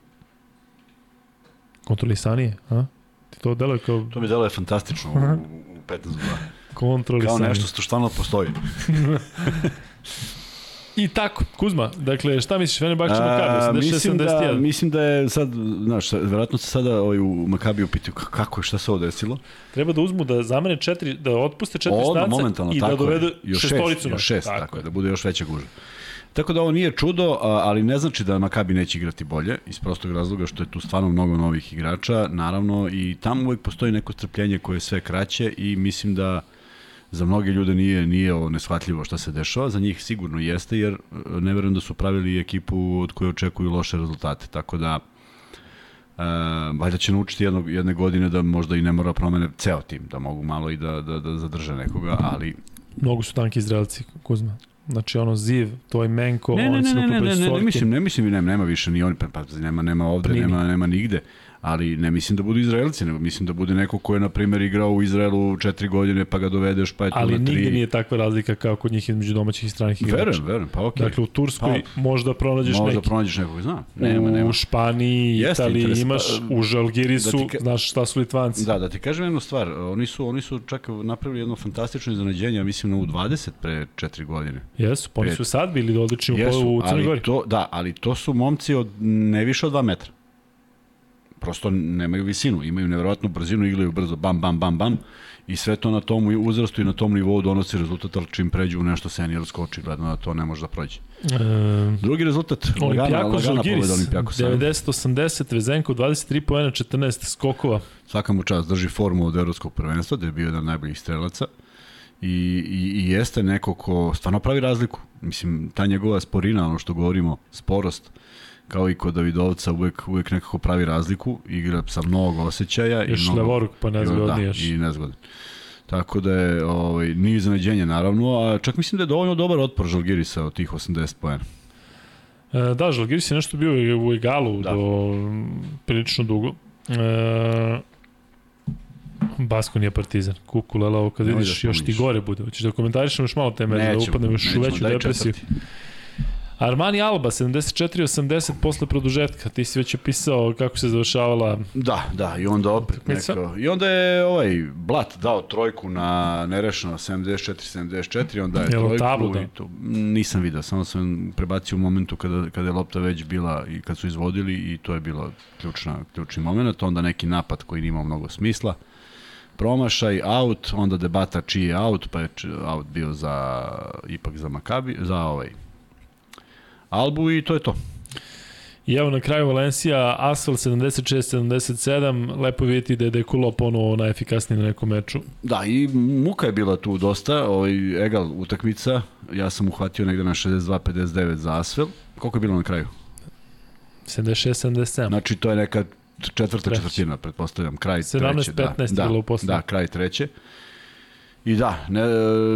Kontrolisanije, a? Ti to deluje kao To mi deluje fantastično u, u 15 2. Kao nešto što stvarno postoji. [LAUGHS] I tako, Kuzma, dakle, šta misliš, Fenerbahče Makabi, mislim, da, 86-71? mislim da je sad, znaš, verovatno se sada ovaj, u Makabiju pitaju "K- kako je, šta se ovo desilo. Treba da uzmu da zamene četiri, da otpuste četiri stanca momentalno, i da dovedu. Još šestoricu. šest, još šest, tako, tako je, da bude još veća guža. Tako da ovo nije čudo, ali ne znači da Makabi neće igrati bolje, iz prostog razloga što je tu stvarno mnogo novih igrača, naravno i tamo uvek postoji neko strpljenje koje je sve kraće i mislim da za mnoge ljude nije nije ovo neshvatljivo šta se dešava, za njih sigurno jeste jer e, ne verujem da su pravili ekipu od koje očekuju loše rezultate, tako da Uh, valjda će naučiti jednog, jedne godine da možda i ne mora promene ceo tim, da mogu malo i da, da, da zadrže nekoga, ali Mnogo su tanki Izraelci, Kuzma. Znači, ono, Ziv, Toj Menko, Ne, ne, oni ne, su ne, ne, ne, ne, ne, mislim, ne mislim, ne, nema više ni oni, pa, pa nema, nema ovde, Pa nema, nema nigde, ali ne mislim da budu Izraelci, nego mislim da bude neko ko je, na primjer, igrao u Izraelu četiri godine, pa ga dovedeš, pa je tu Ali na tri. nigde nije takva razlika kao kod njih između domaćih i stranih igrača. Verujem, verujem, pa okej. Dakle, u Turskoj možda pronađeš Možda neki. pronađeš nekog, znam. Nema, u nema. Španiji, Jeste, Italiji interes- imaš, pa, u Žalgirisu, da ka- znaš šta su Litvanci. Da, da ti kažem jednu stvar, oni su, oni su čak napravili jedno fantastično iznenađenje, ja mislim na U20 pre četiri godine. Jesu, pa oni su sad bili odlični u, u Crnoj ali Gori. to, da, ali to su momci od ne više od 2 metra. Prosto nemaju visinu, imaju neverovatnu brzinu, igraju brzo, bam, bam, bam, bam. I sve to na tom uzrastu i na tom nivou donosi rezultat, ali čim pređu u nešto seniorsko, očigledno da to ne može da prođe. E, Drugi rezultat, Olimpijakos Žalgiris, pobeda Olimpijakosa. 90-80, Vezenko 23 poena, 14 skokova. Svaka mu čast drži formu od evropskog prvenstva, da je bio jedan najboljih strelaca. I, i, I jeste neko ko stvarno pravi razliku. Mislim, ta njegova sporina, ono što govorimo, sporost, kao i kod Davidovca, uvek, uvek nekako pravi razliku, igra sa mnogo osjećaja. Još i mnogo, levoruk, pa nezgodni da, još. i nezgodan. Tako da je, ovaj, nije iznenađenje naravno, a čak mislim da je dovoljno dobar otpor Žalgirisa od tih 80 poena. E, da, Žalgiris je nešto bio u egalu Da. do prilično dugo. E, Baskonija Partizan. Kukulela, ovo kad Nemoj vidiš da još ti gore bude. Hoćeš da komentarišemo još malo te mere, da Nećemo, upadnemo još u veću depresiju. četvrti. Armani Alba 74-80 posle produžetka. Ti si već opisao kako se završavala Da, da, i onda opet neko... I onda je ovaj Blat dao trojku na nerešeno 74-74, onda je Jel trojku tablu dao? i to, nisam video, samo sam prebacio u momentu kada, kada je lopta već bila i kad su izvodili i to je bilo ključna, ključni moment, onda neki napad koji nije imao mnogo smisla, promašaj, out, onda debata čiji je out, pa je out bio za, ipak za Makabi, za ovaj Albu i to je to. I evo na kraju Valencija, Asfalt 76-77, lepo je vidjeti da je Dekulo ponovo najefikasniji na nekom meču. Da, i muka je bila tu dosta, ovaj, egal utakmica, ja sam uhvatio negde na 62-59 za Asvel. Koliko je bilo na kraju? 76-77. Znači, to je neka četvrta Treće. četvrtina, pretpostavljam, kraj 17-15 treće. Da, je da, bilo u poslednjem. Da, kraj treće. I da, ne,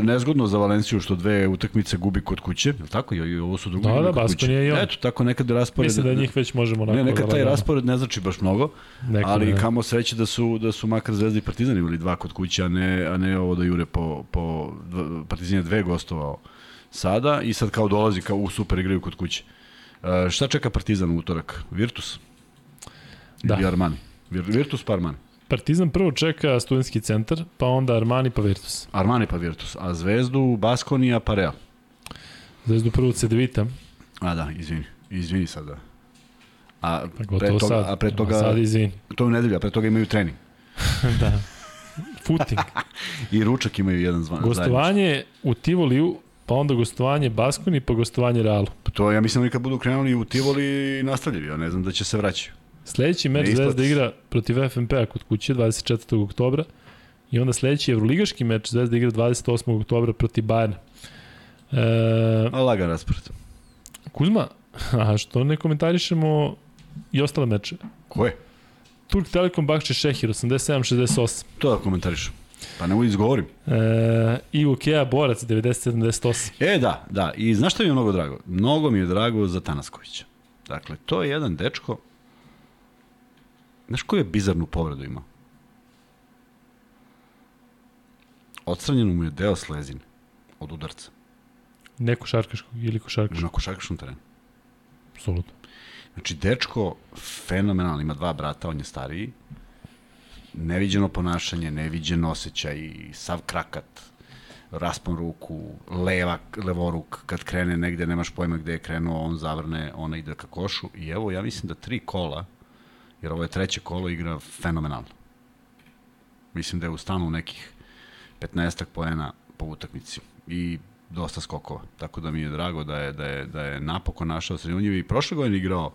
nezgodno za Valenciju što dve utakmice gubi kod kuće, je tako? I, ovo su drugi Da, da, kod kuće. i on. Eto, tako nekad raspored... Mislim da njih već možemo onako... Ne, nekad taj lagano. raspored ne znači baš mnogo, Neko ali ne. kamo sreće da su da su makar Zvezda i Partizan imali dva kod kuće, a ne a ne ovo da jure po po Partizan je dve gostovao sada i sad kao dolazi kao u super igraju kod kuće. E, šta čeka Partizan u utorak? Virtus? Da. Armani? Vir, Virtus pa Armani. Partizan prvo čeka studentski centar, pa onda Armani pa Virtus. Armani pa Virtus, a Zvezdu Baskonija pa Real. Zvezdu prvo Cedevita, A da, izvini. Izvini sad da. A pa pre toga, sad. a pre toga, A sad izvini. to je u nedelju, a pre toga imaju trening. [LAUGHS] [LAUGHS] da. Footing. I ručak imaju jedan zvan. Gostovanje u Tivoliju, pa onda gostovanje Baskoni, pa gostovanje Realu. Pa To ja mislim da oni kad budu krenuli u Tivoli i nastavljaju, ja ne znam da će se vraćaju. Sledeći meč Zvezda igra protiv FNP-a kod kuće 24. oktobra i onda sledeći evroligaški meč Zvezda igra 28. oktobra protiv Bayerna. E, A lagan raspored. Kuzma, [LAUGHS] a što ne komentarišemo i ostale meče? Ko je? Turk Telekom Bakče Šehir 87-68. To da komentarišem. Pa nemoj izgovorim. E, I Ukea Borac 90-78. E, da, da. I znaš što mi je mnogo drago? Mnogo mi je drago za Tanaskovića. Dakle, to je jedan dečko, znaš koju je bizarnu povredu imao? Odstranjeno mu je deo slezine od udarca Ne košarkaškog ili košarkaškog, na košarkaškom terenu. apsolutno. Znači, dečko fenomenalno, ima dva brata, on je stariji, neviđeno ponašanje, neviđen osjećaj, sav krakat, raspon ruku, leva, levoruk, kad krene negde, nemaš pojma gde je krenuo, on zavrne, ona ide ka košu i evo, ja mislim da tri kola, jer ovo je treće kolo, igra fenomenalno. Mislim da je u stanu nekih 15 poena po utakmici i dosta skokova. Tako da mi je drago da je, da je, da je napokon našao srednju i prošle godine igrao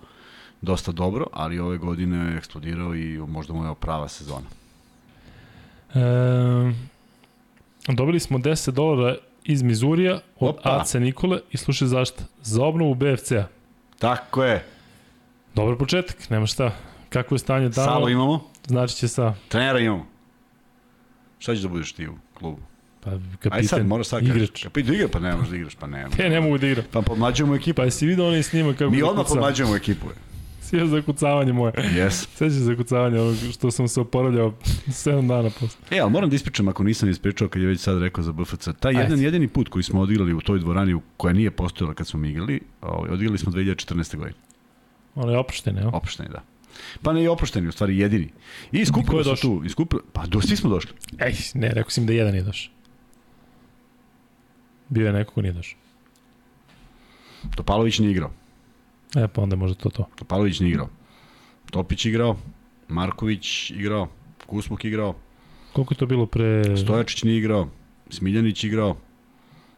dosta dobro, ali ove godine je eksplodirao i možda mu je prava sezona. E, dobili smo 10 dolara iz Mizurija od Opa. AC Nikole i slušaj zašto. Za obnovu BFC-a. Tako je. Dobar početak, nema šta. Kako je stanje tamo, Salo imamo, znači će sa trenera imamo. Šta ćeš da budeš ti u klubu? pa, Aj kapitan, sad, moraš sad igrač. kažeš. Kapitan igra, pa ne možeš da igraš, pa ne. [LAUGHS] E, ne mogu da igram. Pa podmlađujemo ekipu. Pa jesi vidio onaj snimak kako Mi odmah zakucava? podmlađujemo ekipu. [LAUGHS] Sve za kucavanje moje. Yes. Sećaš [LAUGHS] se za kucavanje onog što sam se oporavljao 7 dana posle. E, ali moram da ispričam ako nisam ispričao kad je već sad rekao za BFC. Taj Ajde. jedan jedini put koji smo odigrali u toj dvorani koja nije postojala kad smo mi igrali, ovaj, odigrali smo 2014. godine. Ono je oprošteno, evo. Oprošteni, da. Pa ne i oprošteni, u stvari jedini. I skupili je su došao? tu, i skupili, pa do, svi smo došli. Ej, ne, rekao sam da jedan nije došao. Bio je neko ko nije došao. Topalović nije igrao. E, pa onda je možda to to. Topalović nije igrao. Topić igrao, Marković igrao, Kusmuk igrao, Koliko je to bilo pre... Stojačić nije igrao, Smiljanić igrao,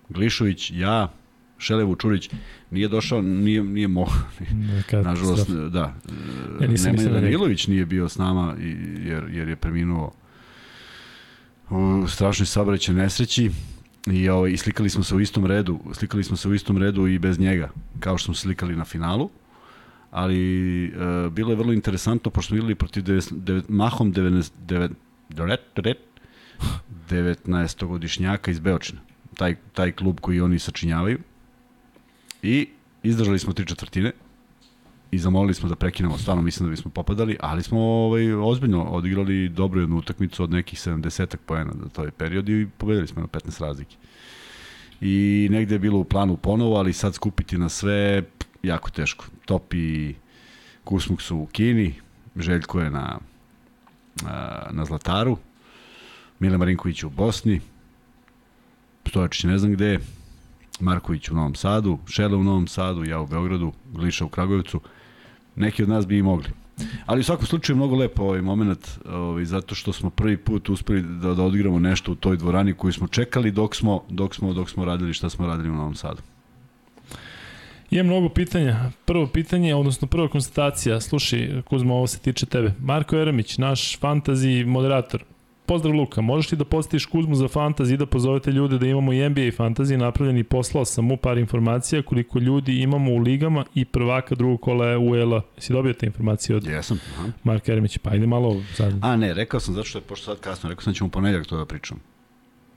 Glišović, ja, Šelevu Čurić nije došao, nije, nije mo, Neka, [LAUGHS] nažalost, da. Ja nisam Nemanja da. Danilović nije bio s nama jer, jer je preminuo u strašnoj saobraćaj nesreći i ovaj, i slikali smo se u istom redu, slikali smo se u istom redu i bez njega, kao što smo slikali na finalu. Ali e, bilo je vrlo interesantno pošto smo igrali protiv deves, devet, mahom 99 19-godišnjaka iz Beočina. Taj, taj klub koji oni sačinjavaju. I izdržali smo tri četvrtine i zamolili smo da prekinemo, stvarno mislim da bismo popadali, ali smo ovaj, ozbiljno odigrali dobru jednu utakmicu od nekih 70 poena za taj period i pobedili smo na 15 razlike. i negde je bilo u planu ponovo, ali sad skupiti na sve jako teško. Top i Kusmuk su u Kini, Željko je na, na Zlataru, Mile Marinković u Bosni, Stojačić ne znam gde, Marković u Novom Sadu, Šele u Novom Sadu, ja u Beogradu, Gliša u Kragujevcu. Neki od nas bi i mogli. Ali u svakom slučaju mnogo lepo ovaj moment, ovaj, zato što smo prvi put uspeli da, da odigramo nešto u toj dvorani koju smo čekali dok smo, dok smo, dok smo radili šta smo radili u Novom Sadu. Imam mnogo pitanja. Prvo pitanje, odnosno prva konstatacija, slušaj, Kuzma, ovo se tiče tebe. Marko Eremić, naš fantazi moderator, Pozdrav Luka, možeš ti da postiš Kuzmu za fantazi i da pozovete ljude da imamo i NBA fantazi napravljeni poslao sam mu par informacija koliko ljudi imamo u ligama i prvaka drugog kola je UL. Jesi dobio te informacije od Jesam, aha. Marka Eremića? Pa ajde malo sad. A ne, rekao sam zato što je pošto sad kasno, rekao sam da ćemo ponedjak to da pričam.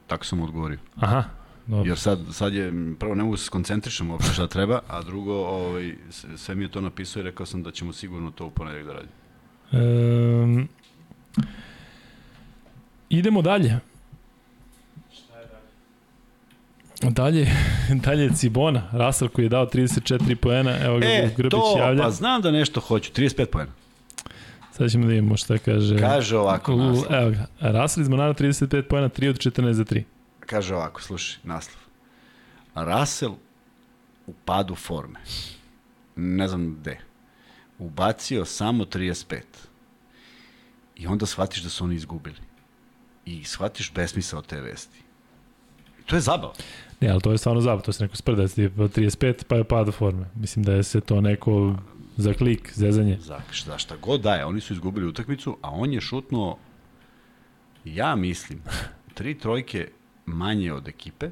Tako sam odgovorio. Aha, Dobro. Jer sad, sad je, prvo ne mogu se skoncentrišem uopšte šta treba, a drugo, ovaj, sve mi je to napisao i rekao sam da ćemo sigurno to u ponedjak da radimo. Um, Idemo dalje. Šta je dalje? Dalje, [LAUGHS] dalje je Cibona, Rasel koji je dao 34 poena, evo ga E, Grbić to, javlja. pa znam da nešto hoću, 35 poena. Sad ćemo da vidimo šta kaže. Kaže ovako naslov. Evo ga, Rasel iz Monara 35 poena, 3 od 14 za 3. Kaže ovako, slušaj, naslov. Russell u padu forme. Ne znam gde. Ubacio samo 35. I onda shvatiš da su oni izgubili. I shvatiš besmisao te vesti. I to je zabava. Ne, ali to je stvarno zabavno, to se neko sprda, tipa 35 pa je pada forme. Mislim da je se to neko za klik, zezanje. Za, za šta god daje, oni su izgubili utakmicu, a on je šutnuo, ja mislim, tri trojke manje od ekipe,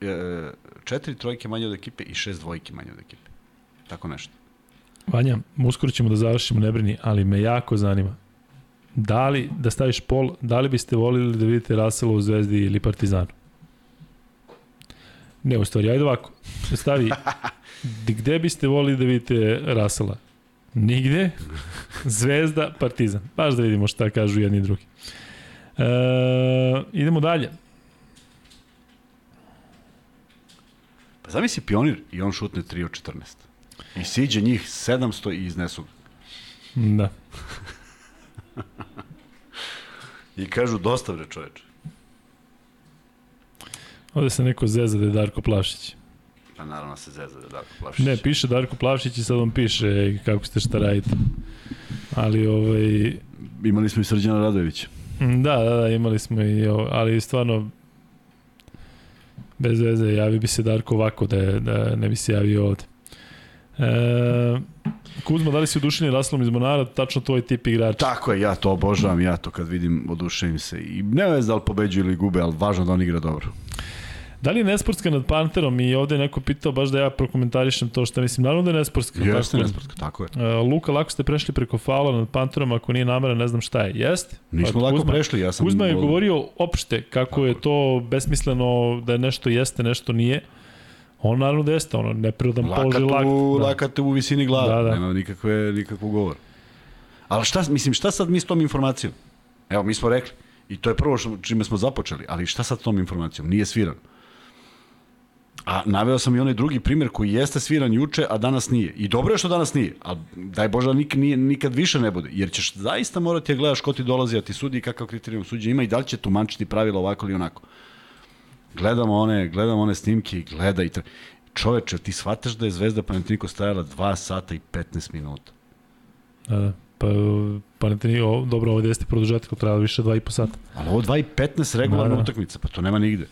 e, četiri trojke manje od ekipe i šest dvojke manje od ekipe. Tako nešto. Vanja, uskoro ćemo da završimo, ne brini, ali me jako zanima. Da li, da staviš pol, da li biste volili da vidite Rasela u Zvezdi ili Partizanu? Ne, u stvari, ajde ovako. Stavi, di- [LAUGHS] gde biste volili da vidite Rasela? Nigde. Zvezda, Partizan. Baš da vidimo šta kažu jedni i drugi. E, idemo dalje. Pa zamisli pionir i on šutne 3 od 14. I siđe njih 700 i iznesu ga. Da. [LAUGHS] [LAUGHS] I kažu dosta bre čoveče. Ovde se neko zeza da je Darko Plavšić. Pa naravno se zeza da je Darko Plavšić. Ne, piše Darko Plavšić i sad vam piše kako ste šta radite. Ali ovaj, Imali smo i Srđana Radojevića. Mm, Da, da, da, imali smo i ovo, ali stvarno bez veze, javi bi se Darko ovako da, je, da ne bi se javio ovde. E, Kuzma, da li si udušeni Raslom iz Monara, tačno tvoj tip igrača? Tako je, ja to obožavam, ja to kad vidim oduševim se. I ne vez da li pobeđuju ili gube, ali važno da on igra dobro. Da li je nesportska nad Panterom i ovde je neko pitao baš da ja prokomentarišem to što mislim, naravno da je nesportska. Jeste tako- nesportska, tako je. E, Luka, lako ste prešli preko faula nad Panterom, ako nije namera, ne znam šta je. Jeste? Nismo Pa, lako Kuzma- prešli, ja sam... Kuzma je govorio opšte kako je to besmisleno da nešto jeste, nešto nije. On naravno da jeste, ono, neprirodan položaj Lakat lakt. u, Da. lakat u visini glave, Da, da, da. da. nema nikakve, nikakvog govora. Ali šta, mislim, šta sad mi s tom informacijom? Evo, mi smo rekli, i to je prvo što, čime smo započeli, ali šta sad s tom informacijom? Nije sviran. A naveo sam i onaj drugi primjer koji jeste sviran juče, a danas nije. I dobro je što danas nije, a daj Bože da nik, nije, nikad više ne bude. Jer ćeš zaista morati da gledaš ko ti dolazi, a ti sudi i kakav kriterijum suđe ima i da li će tumačiti pravila ovako ili onako. Gledamo one, gledamo one snimke i gleda i tra... Čoveče, ti shvataš da je Zvezda Panathinaikos stajala 2 sata i 15 minuta. Da, da. Pa, pa ne teni, o, dobro, ovdje jeste produžetak, ali trajalo više 2,5 sata. Ali ovo 2 i 15 regularna Da, da. utakmica, pa to nema nigde.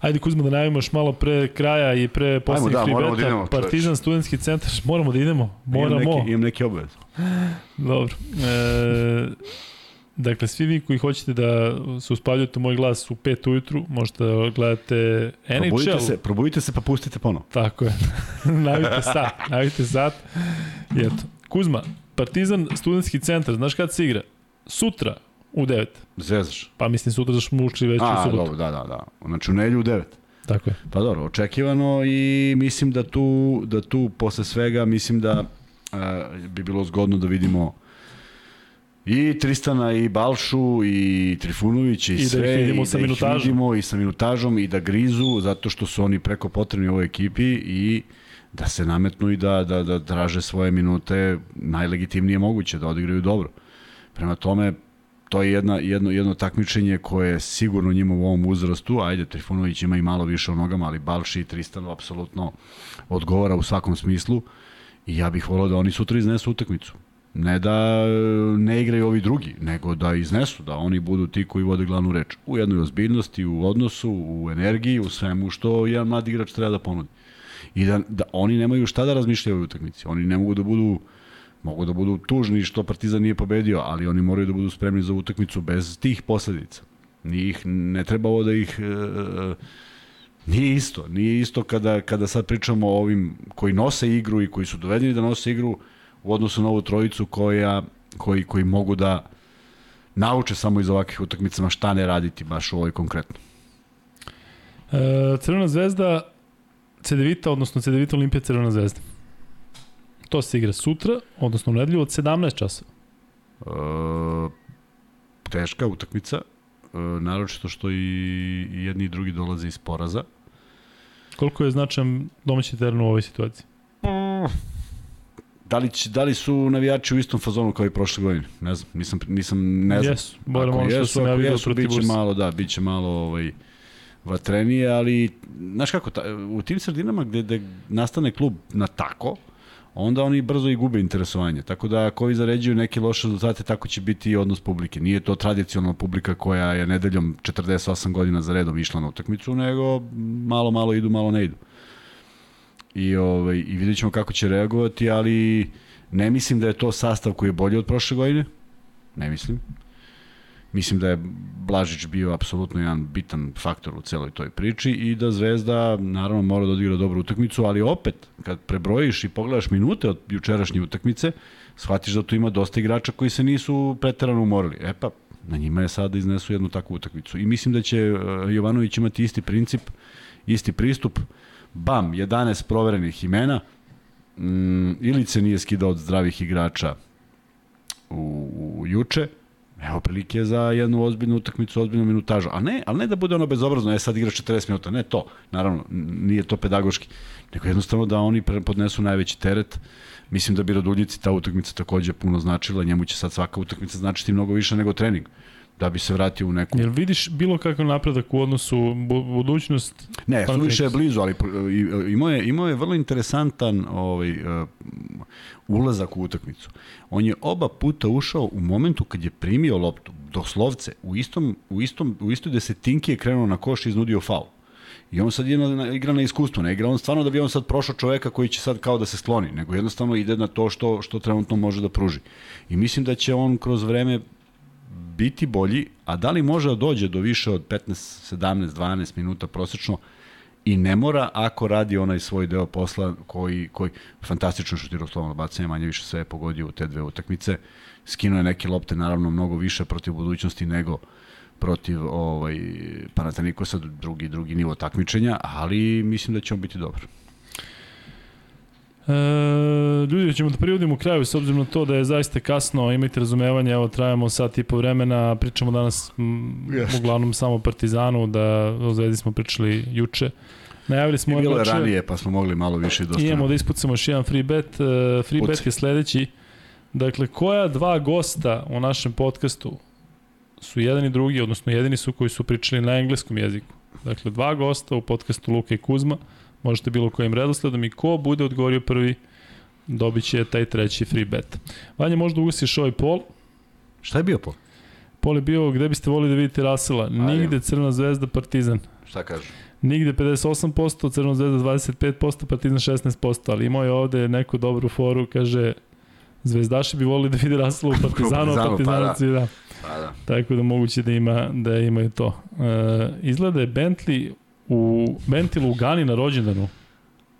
Ajde Kuzma da najavimo još malo pre kraja i pre poslednjih da, free moramo da beta. idemo, čoveče. Partizan, studentski centar, moramo da idemo. Moramo. Imam neki, imam neki obavez. Dobro. E, dakle, svi vi koji hoćete da se uspaljujete u moj glas u 5 ujutru, možete da gledate Probudite NHL. se, probudite se pa pustite ponovo. Tako je. [LAUGHS] navite sat, navite sat. I eto. Kuzma, Partizan, studentski centar, znaš kad se igra? Sutra u 9. Zezaš. Pa mislim sutra da smo ušli već u A, subotu. dobro, da, da, da. Znači u nelju u 9. Tako je. Pa dobro, očekivano i mislim da tu, da tu posle svega, mislim da uh, bi bilo zgodno da vidimo I Tristana i Balšu i Trifunović i, I da ih sve vidimo i sa da ih minutažom. vidimo i sa minutažom i da grizu zato što su oni preko potrebni u ovoj ekipi i da se nametnu i da, da, da traže svoje minute najlegitimnije moguće, da odigraju dobro. Prema tome, to je jedna, jedno, jedno takmičenje koje je sigurno njima u ovom uzrastu, ajde, Trifunović ima i malo više u nogama, ali Balši i Tristanu apsolutno odgovara u svakom smislu i ja bih volao da oni sutra iznesu utakmicu. Ne da e, ne igraju ovi drugi, nego da iznesu, da oni budu ti koji vode glavnu reč. U jednoj ozbiljnosti, u odnosu, u energiji, u svemu što jedan mladi igrač treba da ponudi. I da, da oni nemaju šta da razmišljaju ovoj utakmici. Oni ne mogu da budu mogu da budu tužni što Partizan nije pobedio, ali oni moraju da budu spremni za utakmicu bez tih posledica. Njih ne treba ovo da ih e, nije isto, nije isto kada kada sad pričamo o ovim koji nose igru i koji su dovedeni da nose igru u odnosu na ovu trojicu koja koji koji mogu da nauče samo iz ovakvih utakmicama šta ne raditi baš u ovoj konkretno. E, Crvena zvezda, Cedevita, odnosno Cedevita Olimpija Crvena zvezda. To se igra sutra, odnosno u nedelju od 17 časa. E, teška utakmica, e, naročito što i, i jedni i drugi dolaze iz poraza. Koliko je značajan domaći teren u ovoj situaciji? Da li, će, da li su navijači u istom fazonu kao i prošle godine? Ne znam, nisam, nisam ne znam. Jesu, barem ono što sam ja vidio jesu, protiv biće malo, da, biće malo ovaj, vatrenije, ali, znaš kako, ta, u tim sredinama gde, gde nastane klub na tako, onda oni brzo i gube interesovanje. Tako da ako ovi zaređuju neke loše rezultate, tako će biti i odnos publike. Nije to tradicionalna publika koja je nedeljom 48 godina za redom išla na utakmicu, nego malo, malo idu, malo ne idu. I, ovaj, i vidjet ćemo kako će reagovati, ali ne mislim da je to sastav koji je bolji od prošle godine. Ne mislim. Mislim da je Blažić bio apsolutno jedan bitan faktor u celoj toj priči i da Zvezda naravno mora da odigra dobru utakmicu, ali opet kad prebrojiš i pogledaš minute od jučerašnje utakmice, shvatiš da tu ima dosta igrača koji se nisu preterano umorili. E pa, na njima je sada da iznesu jednu takvu utakmicu. I mislim da će uh, Jovanović imati isti princip, isti pristup. Bam, 11 proverenih imena, mm, Ilice nije skidao od zdravih igrača u, u juče, Evo prilike za jednu ozbiljnu utakmicu, ozbiljnu minutažu. A ne, ali ne da bude ono bezobrazno, e sad igraš 40 minuta, ne to. Naravno, nije to pedagoški. Nego jednostavno da oni podnesu najveći teret. Mislim da bi Raduljici ta utakmica takođe puno značila, njemu će sad svaka utakmica značiti mnogo više nego trening da bi se vratio u neku... Jel vidiš bilo kakav napredak u odnosu bu- budućnost? Ne, suviše je blizu, ali imao je, imao je vrlo interesantan ovaj, uh, ulazak u utakmicu. On je oba puta ušao u momentu kad je primio loptu, doslovce, u, istom, u, istom, u istoj desetinki je krenuo na koš i iznudio faul. I on sad je na, na, igra na iskustvo, ne igra on stvarno da bi on sad prošao čoveka koji će sad kao da se skloni, nego jednostavno ide na to što, što trenutno može da pruži. I mislim da će on kroz vreme biti bolji, a da li može da dođe do više od 15, 17, 12 minuta prosečno i ne mora ako radi onaj svoj deo posla koji, koji fantastično šutirao slovno bacanje, manje više sve je pogodio u te dve utakmice. Skinuo je neke lopte naravno mnogo više protiv budućnosti nego protiv ovaj Panathinaikosa drugi drugi nivo takmičenja, ali mislim da će on biti dobar. E, ljudi, ćemo da privodimo kraju s obzirom na to da je zaista kasno, imajte razumevanje, evo trajamo sat i po vremena, pričamo danas m, Jeste. uglavnom samo o Partizanu, da o Zvezdi smo pričali juče. Najavili smo I bilo je ranije, pa smo mogli malo više dosta. Imamo da ispucamo još jedan free bet. Uh, free Pucaj. bet je sledeći. Dakle, koja dva gosta u našem podcastu su jedan i drugi, odnosno jedini su koji su pričali na engleskom jeziku. Dakle, dva gosta u podcastu Luka i Kuzma, možete bilo kojim redosledom i ko bude odgovorio prvi, dobit će taj treći free bet. Vanja, možda ugasiš ovaj pol. Šta je bio po? Pol je bio gde biste volili da vidite Rasela. Nigde Crna zvezda, Partizan. Šta kaže? Nigde 58%, Crna zvezda 25%, Partizan 16%, ali imao je ovde neku dobru foru, kaže Zvezdaši bi volili da vide Rasela u [LAUGHS] Partizanu, a Partizanu, pa Partizanaci da. Pa da. Tako da moguće da ima da imaju to. E, izgleda je Bentley u Bentley u Gani na rođendanu.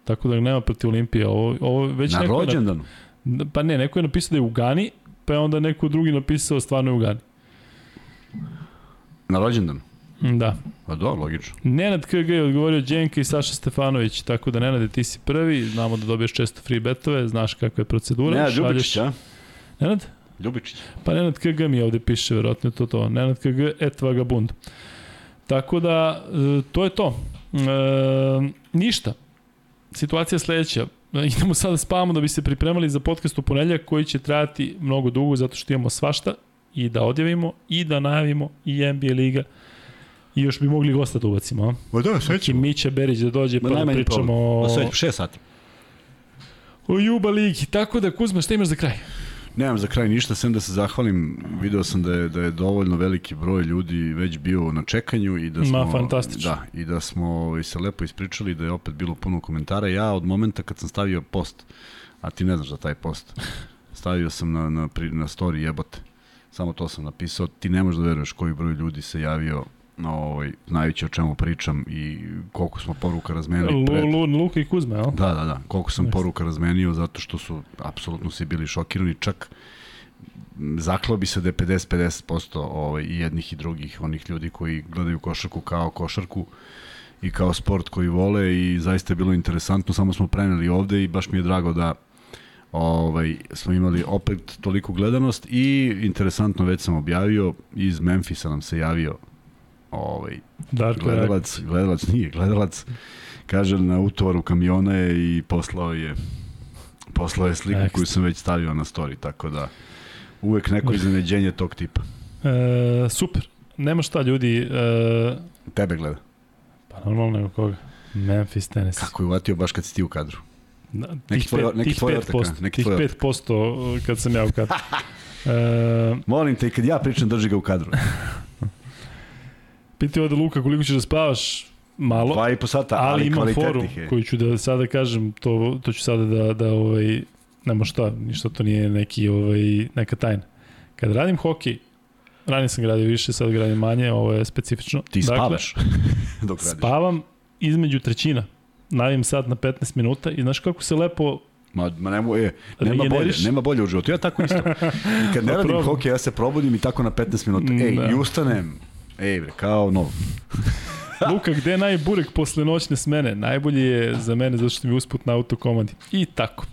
Tako da nema protiv Olimpije. Ovo, ovo već Na neko rođendanu? Na, pa ne, neko je napisao da je u Gani, pa je onda neko drugi napisao stvarno je u Gani. Na rođendanu? Da. Pa do, logično. Nenad KG je odgovorio Đenka i Saša Stefanović, tako da Nenade ti si prvi, znamo da dobiješ često free betove, znaš kakva je procedura. Ne, šalješ- Ljubičić, a? Nenad? Ljubičić. Pa Nenad KG mi ovde piše, verovatno je to to. Nenad KG et vagabund. Tako da, e, to je to. E, ništa. Situacija je sledeća. Idemo sada da spavamo da bi se pripremali za podcast u ponedljak koji će trajati mnogo dugo zato što imamo svašta i da odjavimo i da najavimo i NBA liga i još bi mogli gosta da ubacimo. A? Ma da, sve Neki Mića Berić da dođe Ma pa da pričamo Ma sve, šest sati. o Juba ligi. Tako da, Kuzma, šta imaš za kraj? Nemam za kraj ništa, sem da se zahvalim. Video sam da je, da je dovoljno veliki broj ljudi već bio na čekanju i da smo... Ma, fantastično. Da, i da smo ovaj, se lepo ispričali, da je opet bilo puno komentara. Ja od momenta kad sam stavio post, a ti ne znaš za taj post, [LAUGHS] stavio sam na, na, na story jebote. Samo to sam napisao. Ti ne možeš da veruješ koji broj ljudi se javio ovaj, znajući o čemu pričam i koliko smo poruka razmenili pred, Lu, Lu, Luka i Kuzma, jel? Da, da, da. Koliko sam poruka razmenio zato što su apsolutno svi bili šokirani. Čak zaklao bi se da je 50-50% ovaj, i jednih i drugih onih ljudi koji gledaju košarku kao košarku i kao sport koji vole i zaista je bilo interesantno, samo smo preneli ovde i baš mi je drago da ovaj, smo imali opet toliku gledanost i interesantno već sam objavio iz Memfisa nam se javio ovaj, Rak. gledalac, gledalac nije, gledalac kaže na utovaru kamiona je i poslao je poslao je sliku Ekstra. koju sam već stavio na story, tako da uvek neko iznenađenje tog tipa. E, super. Nema šta, ljudi. E, Tebe gleda. pa normalno nego koga. Memphis, Tennessee. Kako je uvatio baš kad si ti u kadru. Da, Neki tvoj- pet- neki tvoj 5%, ortak, neki tih tvoj 5% kad sam ja u kadru. [LAUGHS] E, Molim te, kad ja pričam, drži ga u kadru. [LAUGHS] piti ovde Luka koliko ćeš da spavaš, malo, Dva i po sata, ali, ali imam foru je. koju ću da sada kažem, to, to ću sada da, da ovaj, nema šta, ništa to nije neki, ovaj, neka tajna. Kad radim hokej, ranije sam gradio više, sad gradim manje, ovo je specifično. Ti spavaš [LAUGHS] dok radiš. Spavam između trećina. Navim sad na 15 minuta i znaš kako se lepo Ma, ma nemo, je, nema bolje, nema bolje u životu. Ja tako isto. I [LAUGHS] kad ne Pa radim hokej, ja se probudim i tako na 15 minuta. Ej, Da. i ustanem. Ej, bre, kao novo. [LAUGHS] Luka, gde je najburek posle noćne smene? Najbolji je za mene zato što mi usput na autokomandi. I tako.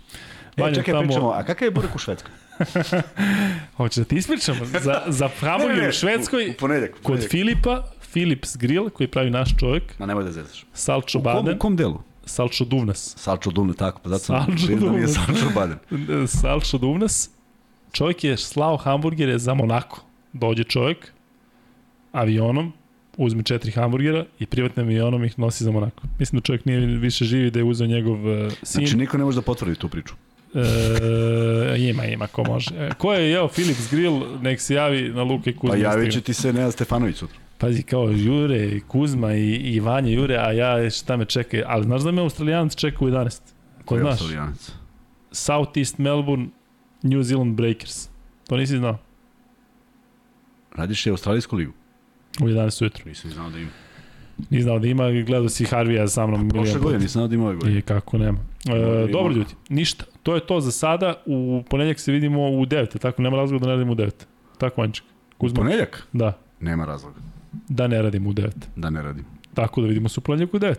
E, Vanja, čekaj, tamo- pričamo, a kakav je burek u Švedskoj? [LAUGHS] Hoćeš da ti ispričamo? Za, za hamburger u Švedskoj, U, u ponedeljak. u kod ponedeljak. Filipa, Philips Grill, koji pravi naš čovjek, Ma nemoj da zezaš. Salčo U kom, Baden, u kom delu? Salčo Duvnas. Salčo Dune, tako, pa zato sam Salčo da mi je Duvnas. Salčo Baden. [LAUGHS] Salčo Duvnas. Čovjek je slao hamburgere za Monako. Dođe čovjek avionom, uzme četiri hamburgera i privatnim avionom ih nosi za Monako. Mislim da čovjek nije više živi da je uzeo njegov uh, sin. Znači, niko ne može da potvrdi tu priču. E, ima, ima, ko može. E, ko je jeo Philips Grill, nek se javi na Luka i Kuzma. Pa javit će ti se Nenad Stefanović sutra. Pazi, kao Jure, Kuzma i, i Vanja Jure, a ja šta me čeka. Ali znaš da me Australijanac čeka u 11? To Koji je znaš. Australijanac? South East Melbourne, New Zealand Breakers. To nisi znao. Radiš je Australijsku ligu? U 11 ujutru. Nisam znao da ima. Nisi znao da ima, gledao si Harvija sa mnom. Prošle godine, nisam znao da ima ove godine. I kako nema. E, Dobro, ljudi, ništa. To je to za sada. U ponedjeljak se vidimo u 9. Tako, nema razloga da ne radimo u 9. Tako, Vanček. Kuzma. Ponedeljak? Da, Nema razloga da ne radimo u 9. da ne radim. Tako da vidimo se u ponedjeljak u 9.